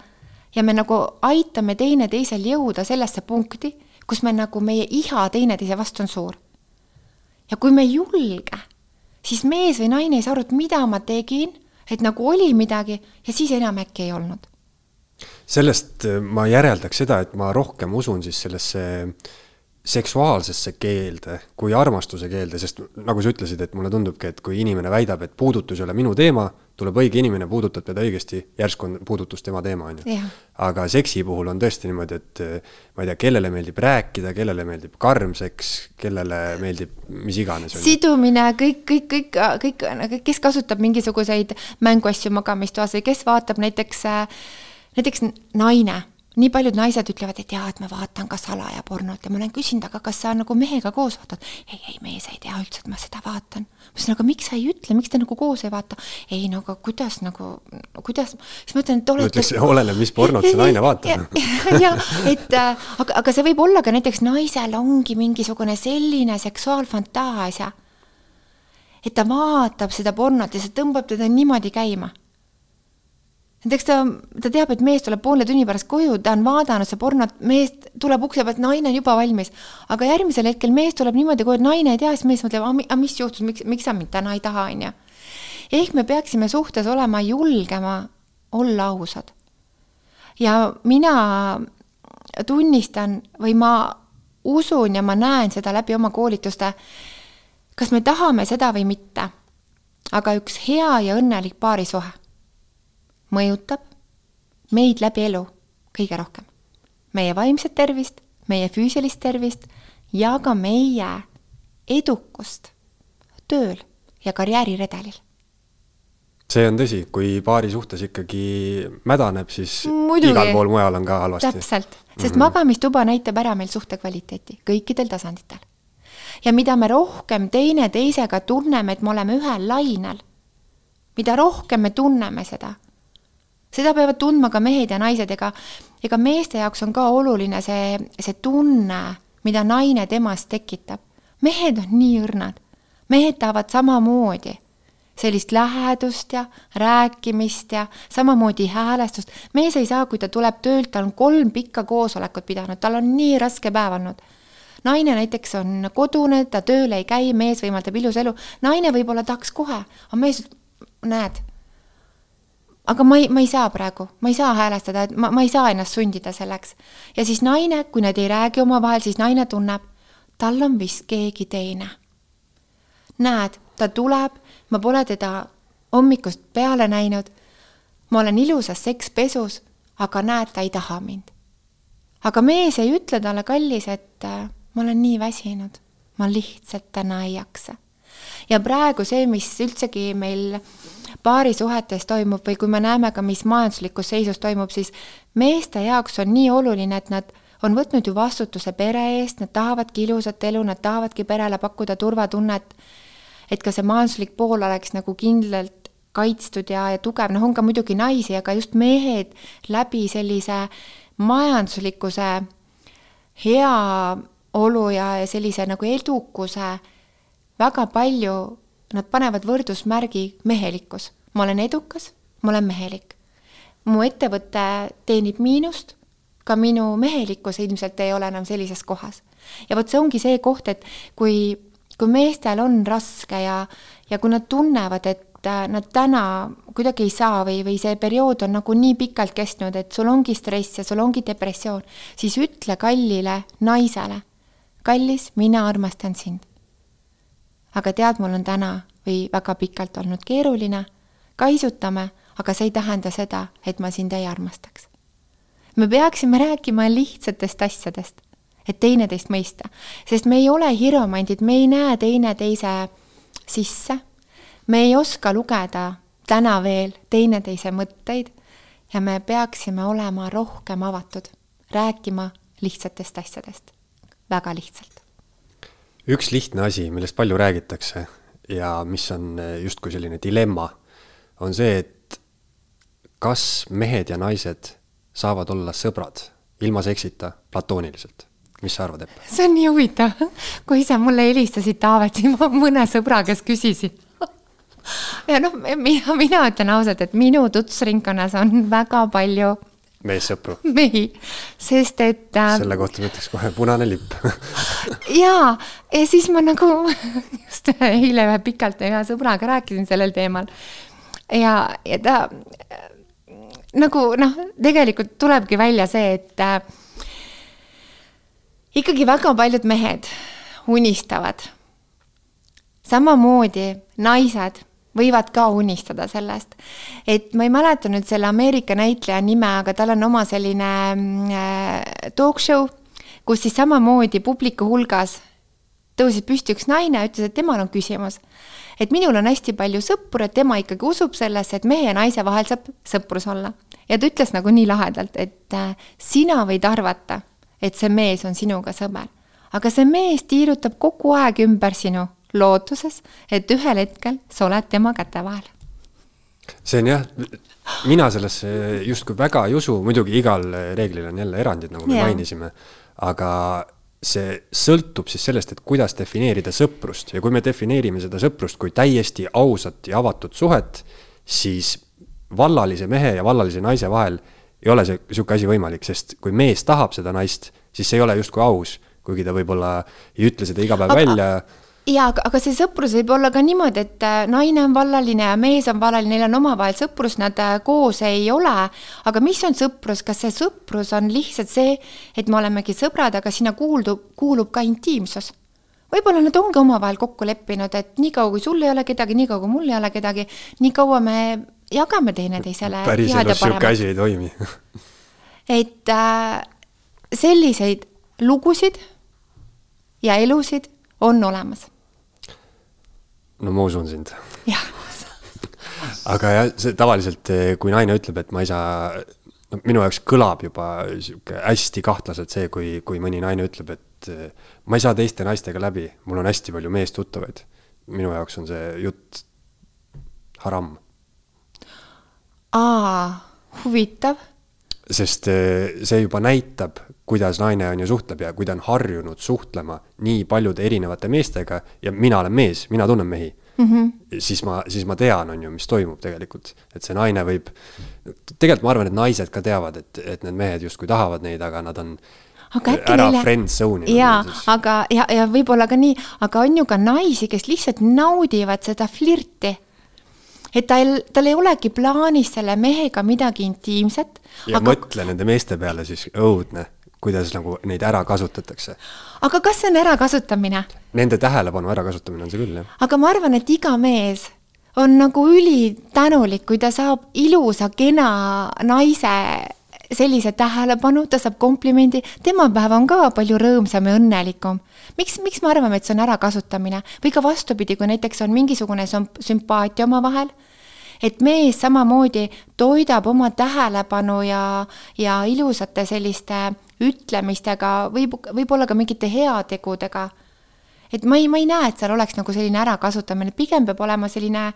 ja me nagu aitame teineteisel jõuda sellesse punkti, kus me nagu, meie iha teineteise vastu on suur ja kui me ei julge, siis mees või naine ei saa aru, et mida ma tegin, et nagu oli midagi ja siis enam äkki ei olnud. Sellest äh, ma järeldaks seda, et ma rohkem usun siis sellesse seksuaalsesse keelde kui armastuse keelde, sest nagu sa ütlesid, et mulle tundubki, et kui inimene väidab, et puudutus ei ole minu teema, tuleb õige inimene, puudutab teda õigesti, järsku on puudutus tema teema, on ju. aga seksi puhul on tõesti niimoodi, et ma ei tea, kellele meeldib rääkida, kellele meeldib karm seks, kellele meeldib mis iganes. sidumine, kõik, kõik, kõik, kõik, kes kasutab mingisuguseid mänguasju magamistoas või kes vaatab näiteks, näiteks naine nii paljud naised ütlevad, et jaa, et ma vaatan ka salaja pornot ja ma olen küsinud, aga kas sa nagu mehega koos vaatad? ei, ei, mees ei tea üldse, et ma seda vaatan. ma ütlesin, aga miks sa ei ütle, miks te nagu koos ei vaata? ei no aga kuidas nagu, kuidas, siis ma ütlen, et olete. ütleks, oleneb, mis pornot see naine vaatab. [LAUGHS] jah, et äh, aga, aga see võib olla ka näiteks naisel ongi mingisugune selline seksuaalfantaasia, et ta vaatab seda pornot ja see tõmbab teda niimoodi käima näiteks ta, ta teab, et mees tuleb poole tunni pärast koju, ta on vaadanud seda pornot, mees tuleb ukse pealt, naine on juba valmis. aga järgmisel hetkel mees tuleb niimoodi koju, et naine ei tea, siis mees mõtleb, aga mis juhtus, miks, miks sa mind täna ei taha, on ju. ehk me peaksime suhtes olema julgema olla ausad. ja mina tunnistan või ma usun ja ma näen seda läbi oma koolituste, kas me tahame seda või mitte, aga üks hea ja õnnelik paarisuhe mõjutab meid läbi elu kõige rohkem. meie vaimset tervist, meie füüsilist tervist ja ka meie edukust tööl ja karjääriredelil. see on tõsi, kui paari suhtes ikkagi mädaneb, siis Muidugi. igal pool mujal on ka halvasti. täpselt, sest mm -hmm. magamistuba näitab ära meil suhte kvaliteeti kõikidel tasanditel. ja mida me rohkem teineteisega tunneme, et me oleme ühel lainel, mida rohkem me tunneme seda seda peavad tundma ka mehed ja naised, ega, ega meeste jaoks on ka oluline see, see tunne, mida naine temast tekitab. mehed on nii õrnad, mehed tahavad samamoodi sellist lähedust ja rääkimist ja samamoodi häälestust. mees ei saa, kui ta tuleb töölt, ta on kolm pikka koosolekut pidanud, tal on nii raske päev olnud. naine näiteks on kodune, ta tööl ei käi, mees võimaldab ilusa elu, naine võib-olla tahaks kohe, aga mees, näed aga ma ei, ma ei saa praegu, ma ei saa häälestada, et ma, ma ei saa ennast sundida selleks. ja siis naine, kui nad ei räägi omavahel, siis naine tunneb, tal on vist keegi teine. näed, ta tuleb, ma pole teda hommikust peale näinud. ma olen ilusas sekspesus, aga näed, ta ei taha mind. aga mees ei ütle talle, kallis, et ma olen nii väsinud, ma lihtsalt täna ei jaksa. Ja praegu see, mis üldsegi meil paarisuhetes toimub või kui me näeme ka, mis majanduslikus seisus toimub, siis meeste jaoks on nii oluline, et nad on võtnud ju vastutuse pere eest, nad tahavadki ilusat elu, nad tahavadki perele pakkuda turvatunnet, et ka see majanduslik pool oleks nagu kindlalt kaitstud ja, ja tugev, noh, on ka muidugi naisi, aga just mehed läbi sellise majanduslikkuse heaolu ja, sellise nagu edukuse väga palju, nad panevad võrdusmärgi mehelikkus. ma olen edukas, ma olen mehelik. mu ettevõte teenib miinust, ka minu mehelikkus ilmselt ei ole enam sellises kohas. ja vot see ongi see koht, et kui, kui meestel on raske ja, ja kui nad tunnevad, et nad täna kuidagi ei saa või, või see periood on nagu nii pikalt kestnud, et sul ongi stress ja sul ongi depressioon, siis ütle kallile naisele, kallis, mina armastan sind aga tead, mul on täna või väga pikalt olnud keeruline, kaisutame, aga see ei tähenda seda, et ma sind ei armastaks. me peaksime rääkima lihtsatest asjadest, et teineteist mõista, sest me ei ole hiromandid, me ei näe teineteise sisse, me ei oska lugeda täna veel teineteise mõtteid ja me peaksime olema rohkem avatud, rääkima lihtsatest asjadest, väga lihtsalt üks lihtne asi, millest palju räägitakse ja mis on eh, justkui selline dilemma, on see, et kas mehed ja naised saavad olla sõbrad ilma seksita platooniliselt? mis sa arvad, Epp? see on nii huvitav, kui sa mulle helistasid, Taavet, siis ma mõne sõbra käest küsisin [LAUGHS] ja noh, mina, mina ütlen ausalt, et minu tutvusringkonnas on väga palju meessõpru. [LAUGHS] mehi, sest et äh,. selle kohta ma ütleks kohe punane lipp [LAUGHS] jaa, ja siis ma nagu [LAUGHS] just eile ühe pikalt ühe sõbraga rääkisin sellel teemal. ja, ja ta nagu noh, tegelikult tulebki välja see, et äh, ikkagi väga paljud mehed unistavad. samamoodi naised võivad ka unistada sellest. et ma ei mäleta nüüd selle Ameerika näitleja nime, aga tal on oma selline äh, talk show, kus siis samamoodi publiku hulgas tõusis püsti üks naine, ütles, et temal on küsimus. et minul on hästi palju sõpru, et tema ikkagi usub sellesse, et mehe ja naise vahel saab sõprus olla. ja ta ütles nagu nii lahedalt, et äh, sina võid arvata, et see mees on sinuga sõber, aga see mees tiirutab kogu aeg ümber sinu lootuses, et ühel hetkel sa oled tema käte vahel. see on jah, mina sellesse justkui väga ei usu, muidugi igal reeglil on jälle erandid, nagu me yeah. mainisime, aga see sõltub siis sellest, et kuidas defineerida sõprust. Ja kui me defineerime seda sõprust kui täiesti ausat ja avatud suhet, siis vallalise mehe ja vallalise naise vahel ei ole see niisugune asi võimalik, sest kui mees tahab seda naist, siis see ei ole justkui aus, kuigi ta võib-olla ei ütle seda iga päev aga, välja jaa, aga, see sõprus võib olla ka niimoodi, et äh, naine on vallaline ja mees on vallaline, neil on omavahel sõprus, nad äh, koos ei ole. aga mis on sõprus, kas see sõprus on lihtsalt see, et me olemegi sõbrad, aga sinna kuuldub, kuulub ka intiimsus? võib-olla nad ongi omavahel kokku leppinud, et niikaua, kui sul ei ole kedagi, niikaua, kui mul ei ole kedagi, nii kaua me jagame teineteisele. [LAUGHS] päriselus sihuke asi ei toimi [LAUGHS] et äh, selliseid lugusid ja elusid on olemas. No ma usun sind. jah. aga jah, see tavaliselt, eh, kui naine ütleb, et ma ei saa, no minu jaoks kõlab juba sihuke hästi kahtlaselt see, kui, kui mõni naine ütleb, et eh, ma ei saa teiste naistega läbi, mul on hästi palju meestuttavaid. minu jaoks on see jutt haram. aa, huvitav sest eh, see juba näitab, kuidas naine on ju suhtleb ja kui ta on harjunud suhtlema nii paljude erinevate meestega ja mina olen mees, mina tunnen mehi mm. -hmm. siis ma, siis ma tean, on ju, mis toimub tegelikult, et see naine võib, tegelikult ma arvan, et naised ka teavad, et, et need mehed justkui tahavad neid, aga nad on aga äkki ära neile... friend zone'i. jaa, aga, ja, ja võib-olla ka nii, aga on ju ka naisi, kes lihtsalt naudivad seda flirti et tal, tal ei olegi plaanis selle mehega midagi intiimset. ja aga... mõtle nende meeste peale siis, õudne, kuidas nagu neid ära kasutatakse. aga kas see on ärakasutamine? Nende tähelepanu ärakasutamine on see küll, jah. aga ma arvan, et iga mees on nagu ülitänulik, kui ta saab ilusa, kena naise sellise tähelepanu, ta saab komplimendi, tema päev on ka palju rõõmsam ja õnnelikum. miks, miks me arvame, et see on ärakasutamine või ka vastupidi, kui näiteks on mingisugune sümpaatia omavahel, et mees samamoodi toidab oma tähelepanu ja, ja ilusate selliste ütlemistega, võib, võib-olla ka mingite heategudega. et ma ei, ma ei näe, et seal oleks nagu selline ärakasutamine, pigem peab olema selline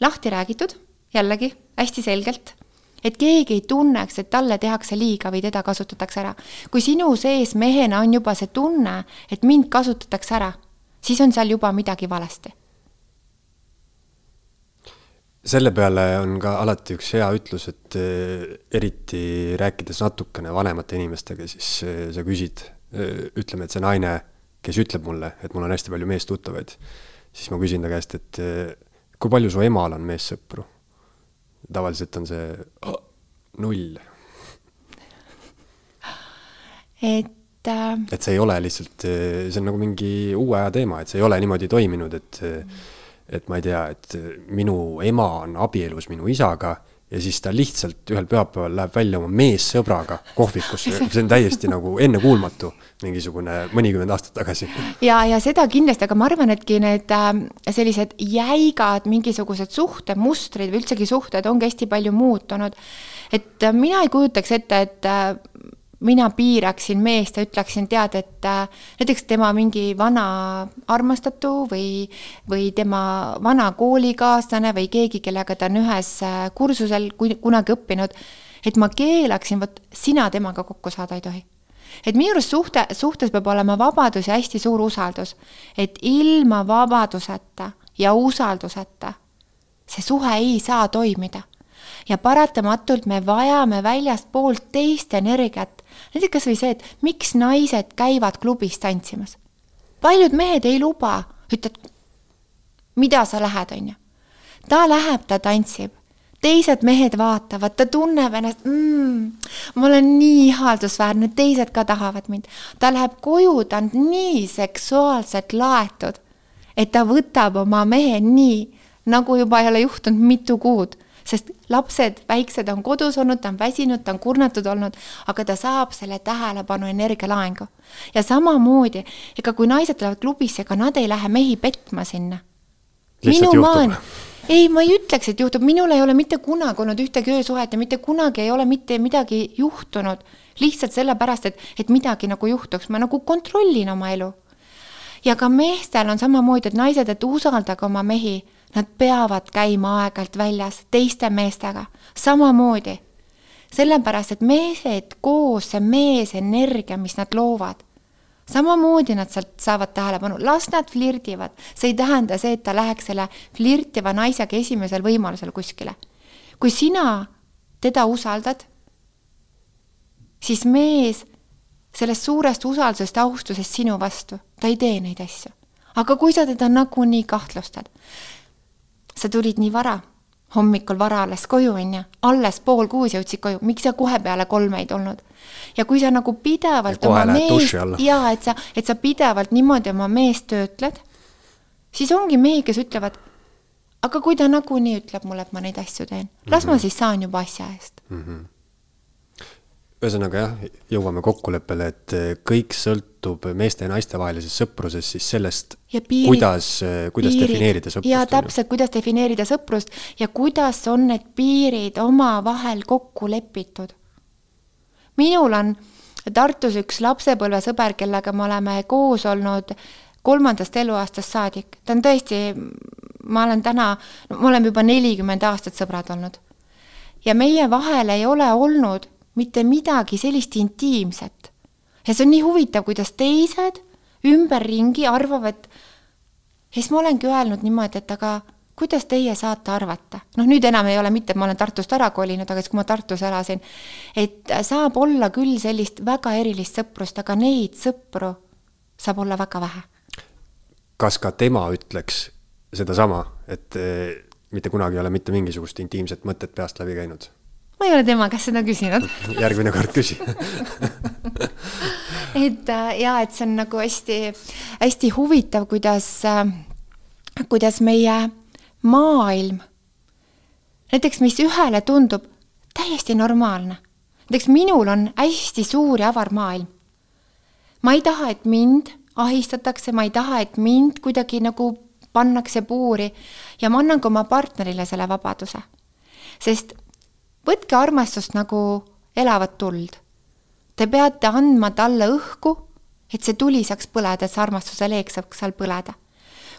lahti räägitud, jällegi hästi selgelt et keegi ei tunneks, et talle tehakse liiga või teda kasutatakse ära. kui sinu sees mehena on juba see tunne, et mind kasutatakse ära, siis on seal juba midagi valesti. Selle peale on ka alati üks hea ütlus, et eh, eriti rääkides natukene vanemate inimestega, siis eh, sa küsid, eh, ütleme, et see naine, kes ütleb mulle, et mul on hästi palju meestuttavaid, siis ma küsin ta käest, et kui palju su emal on meessõpru tavaliselt on see oh, null. et äh.... et see ei ole lihtsalt, see on nagu mingi uue aja teema, et see ei ole niimoodi toiminud, et et ma ei tea, et minu ema on abielus minu isaga ja siis ta lihtsalt ühel pühapäeval läheb välja oma meessõbraga kohvikusse, see on täiesti nagu ennekuulmatu, mingisugune mõnikümmend aastat tagasi. ja, ja seda kindlasti, aga ma arvan, etki need äh, sellised jäigad mingisugused suhtemustrid või üldsegi suhted ongi hästi palju muutunud. et äh, mina ei kujutaks ette, et äh, mina piiraksin meest ja ütleksin, tead, et äh, näiteks tema mingi vana armastatu või, või tema vana koolikaaslane või keegi, kellega ta on ühes äh, kursusel kunagi õppinud, et ma keelaksin, vot sina temaga kokku saada ei tohi. et minu arust suhte, suhtes peab olema vabadus ja hästi suur usaldus. et ilma vabaduseta ja usalduseta see suhe ei saa toimida ja paratamatult me vajame väljastpoolt teist energiat. Näiteks kas või see, et miks naised käivad klubis tantsimas. paljud mehed ei luba, ütled, mida sa lähed, on ju. ta läheb, ta tantsib teised mehed vaatavad, ta tunneb ennast mm,, ma olen nii ihaldusväärne, teised ka tahavad mind. ta läheb koju, ta on nii seksuaalselt laetud, et ta võtab oma mehe nii, nagu juba ei ole juhtunud mitu kuud sest lapsed, väiksed on kodus olnud, ta on väsinud, ta on kurnatud olnud, aga ta saab selle tähelepanu energialaengu. ja samamoodi, ega kui naised tulevad klubisse, ega nad ei lähe mehi petma sinna. minu maan, ei, ma ei ütleks, et juhtub, minul ei ole mitte kunagi olnud ühtegi öösuhet ja mitte kunagi ei ole mitte midagi juhtunud. lihtsalt sellepärast, et, et midagi nagu juhtuks, ma nagu kontrollin oma elu. ja ka meestel on samamoodi, et naised, et usaldage oma mehi Nad peavad käima aeg-ajalt väljas teiste meestega, samamoodi. sellepärast, et mehed koos, see meesenergia, mis nad loovad, samamoodi nad sealt saavad tähelepanu, las nad flirdivad. see ei tähenda see, et ta läheks selle flirtiva naisega esimesel võimalusel kuskile. kui sina teda usaldad, siis mees sellest suurest usaldusest austusest sinu vastu, ta ei tee neid asju. aga kui sa teda nagunii kahtlustad, sa tulid nii vara, hommikul vara alles koju, on ju, alles pool kuus jõudsid koju, miks sa kohe peale kolme ei tulnud? ja kui sa nagu pidevalt oma meest, jaa, et sa, et sa pidevalt niimoodi oma meest töötled, siis ongi mehi, kes ütlevad, aga kui ta nagunii ütleb mulle, et ma neid asju teen, las mm -hmm. ma mhm. siis saan juba asja eest mm. -hmm ühesõnaga jah, jõuame kokkuleppele, et eh, kõik sõltub meeste ja naiste vahelisest sõprusest siis sellest, kuidas, eh, kuidas piirid. defineerida sõprust. ja täpselt, kuidas defineerida sõprust ja kuidas on need piirid omavahel kokku lepitud. minul on Tartus üks lapsepõlvesõber, kellega me oleme koos olnud kolmandast eluaastast saadik, ta on tõesti, ma olen täna, me oleme juba nelikümmend aastat sõbrad olnud. ja meie vahel ei ole olnud mitte midagi sellist intiimset. ja see on nii huvitav, kuidas teised ümberringi arvavad, ja siis ma olengi öelnud niimoodi, et aga kuidas teie saate arvata, noh nüüd enam ei ole mitte, et ma olen Tartust ära kolinud, aga siis, kui ma Tartus elasin, et saab olla küll sellist väga erilist sõprust, aga neid sõpru saab olla väga vähe. kas ka tema ütleks sedasama, et eh, mitte kunagi ei ole mitte mingisugust intiimset mõtet peast läbi käinud? Ma ei ole tema käest seda küsinud [LAUGHS] järgmine kord küsi [LAUGHS] et äh, ja, et see on nagu hästi-hästi huvitav, kuidas, äh, kuidas meie maailm, näiteks mis ühele tundub täiesti normaalne, näiteks minul on hästi suur ja avar maailm. ma ei taha, et mind ahistatakse, ma ei taha, et mind kuidagi nagu pannakse puuri ja ma annan ka oma partnerile selle vabaduse. sest võtke armastust nagu elavat tuld. Te peate andma talle õhku, et see tuli saaks põleda, see armastuse leek saaks seal põleda.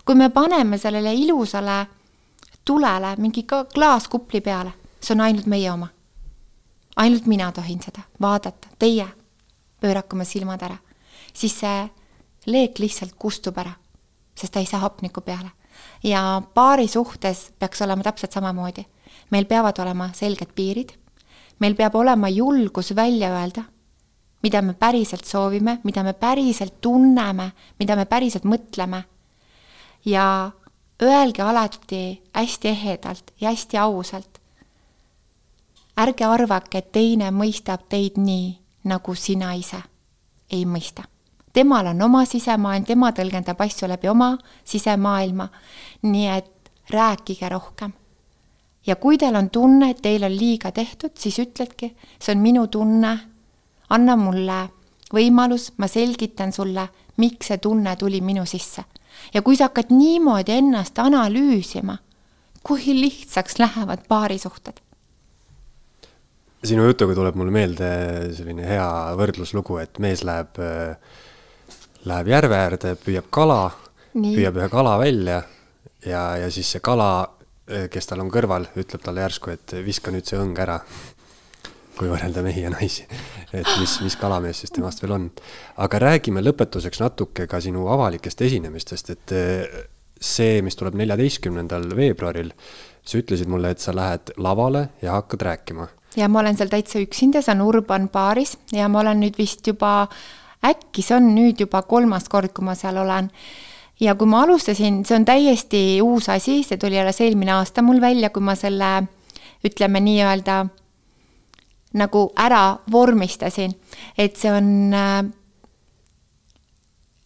kui me paneme sellele ilusale tulele mingi klaaskupli peale, see on ainult meie oma. ainult mina tohin seda vaadata, teie pöörake oma silmad ära, siis see leek lihtsalt kustub ära, sest ta ei saa hapnikku peale. ja paari suhtes peaks olema täpselt samamoodi. Meil peavad olema selged piirid, meil peab olema julgus välja öelda, mida me päriselt soovime, mida me päriselt tunneme, mida me päriselt mõtleme. ja öelge alati hästi ehedalt ja hästi ausalt. ärge arvake, et teine mõistab teid nii, nagu sina ise ei mõista temal on oma sisemaailm, tema tõlgendab asju läbi oma sisemaailma. nii et rääkige rohkem. Ja kui teil on tunne, et teil on liiga tehtud, siis ütledki, see on minu tunne, anna mulle võimalus, ma selgitan sulle, miks see tunne tuli minu sisse. ja kui sa hakkad niimoodi ennast analüüsima, kui lihtsaks lähevad paarisuhted? Sinu jutuga tuleb mulle meelde selline hea võrdluslugu, et mees läheb äh, läheb järve äärde, püüab kala, püüab ühe kala välja ja, ja siis see kala, kes tal on kõrval, ütleb talle järsku, et viska nüüd see õng ära. [LAUGHS] kui võrrelda mehi ja naisi, et mis, mis kalamees siis temast veel on. aga räägime lõpetuseks natuke ka sinu avalikest esinemistest, et eh, see, mis tuleb neljateistkümnendal veebruaril, sa ütlesid mulle, et sa lähed lavale ja hakkad rääkima. ja ma olen seal täitsa üksinda, see on Urban baaris ja ma olen nüüd vist juba äkki see on nüüd juba kolmas kord, kui ma seal olen. Ja kui ma alustasin, see on täiesti uus asi, see tuli alles eelmine aasta mul välja, kui ma selle ütleme nii-öelda nagu ära vormistasin, et see on äh,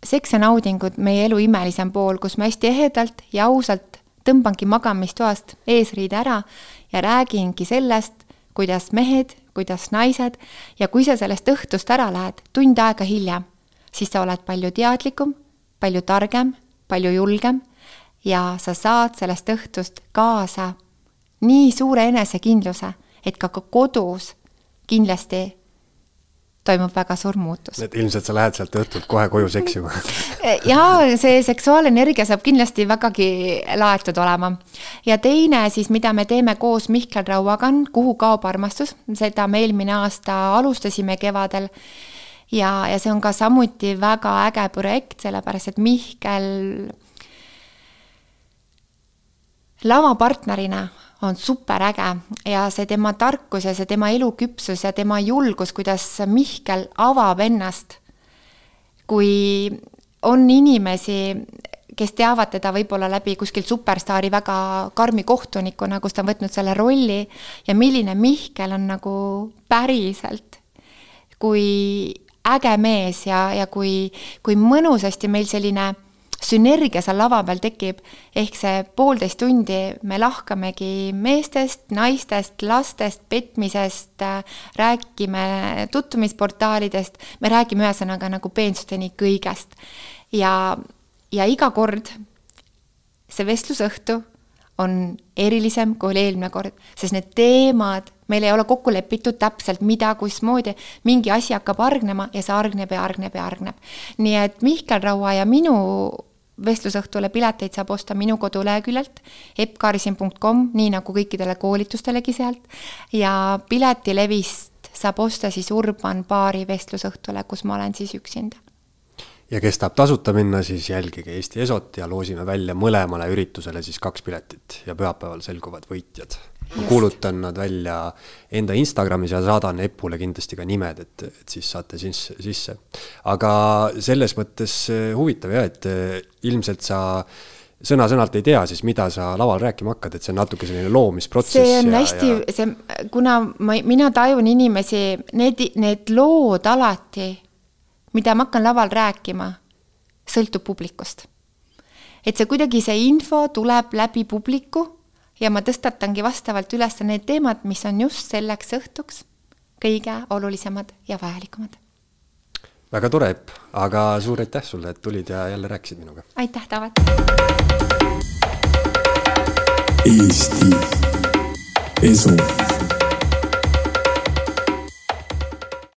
seks ja naudingud, meie elu imelisem pool, kus ma hästi ehedalt ja ausalt tõmbangi magamistoast eesriide ära ja räägingi sellest, kuidas mehed kuidas naised ja kui sa sellest õhtust ära lähed tund aega hiljem, siis sa oled palju teadlikum, palju targem, palju julgem ja sa saad sellest õhtust kaasa nii suure enesekindluse, et ka kodus kindlasti toimub väga suur muutus. et ilmselt sa lähed sealt õhtult kohe koju seksima [LAUGHS] jaa, see seksuaalenergia saab kindlasti vägagi laetud olema. ja teine siis, mida me teeme koos Mihkel Rauaga, on Kuhu kaob armastus, seda me eelmine aasta alustasime kevadel. Ja, ja see on ka samuti väga äge projekt, sellepärast et Mihkel lavapartnerina on superäge ja see tema tarkus ja see tema eluküpsus ja tema julgus, kuidas Mihkel avab ennast. kui on inimesi, kes teavad teda võib-olla läbi kuskilt superstaari väga karmi kohtunikuna, kus ta on võtnud selle rolli ja milline Mihkel on nagu päriselt, kui äge mees ja, ja kui, kui mõnusasti meil selline sünergia seal lava peal tekib, ehk see poolteist tundi me lahkamegi meestest, naistest, lastest, petmisest, räägime tutvumisportaalidest, me räägime ühesõnaga nagu peensusteni kõigest. ja, ja iga kord see vestlusõhtu on erilisem, kui oli eelmine kord, sest need teemad, meil ei ole kokku lepitud täpselt, mida, kuismoodi, mingi asi hakkab hargnema ja see hargneb ja hargneb ja hargneb. nii et Mihkel Raua ja minu vestlusõhtule pileteid saab osta minu koduleheküljelt eppkarsin.com, nii nagu kõikidele koolitustelegi sealt, ja piletilevist saab osta siis Urban baari vestlusõhtule, kus ma olen siis üksinda ja kes tahab tasuta minna, siis jälgige Eesti Esot ja loosime välja mõlemale üritusele siis kaks piletit ja pühapäeval selguvad võitjad ma kuulutan nad välja enda Instagramis ja saadan Epule kindlasti ka nimed, et, et siis saate sisse, sisse. aga selles mõttes eh, huvitav jah, et eh, ilmselt sa sõna-sõnalt ei tea siis, mida sa laval rääkima hakkad, et see on natuke selline loomisprotsess. see on ja, hästi ja..., see, kuna ma, mina tajun inimesi, need, need lood alati, mida ma hakkan laval rääkima, sõltub publikust. et see kuidagi, see info tuleb läbi publiku ja ma tõstatangi vastavalt üles need teemad, mis on just selleks õhtuks kõige olulisemad ja vajalikumad. väga tore, Epp, aga suur aitäh sulle, et tulid ja jälle rääkisid minuga. aitäh, Taavet. Eesti Esu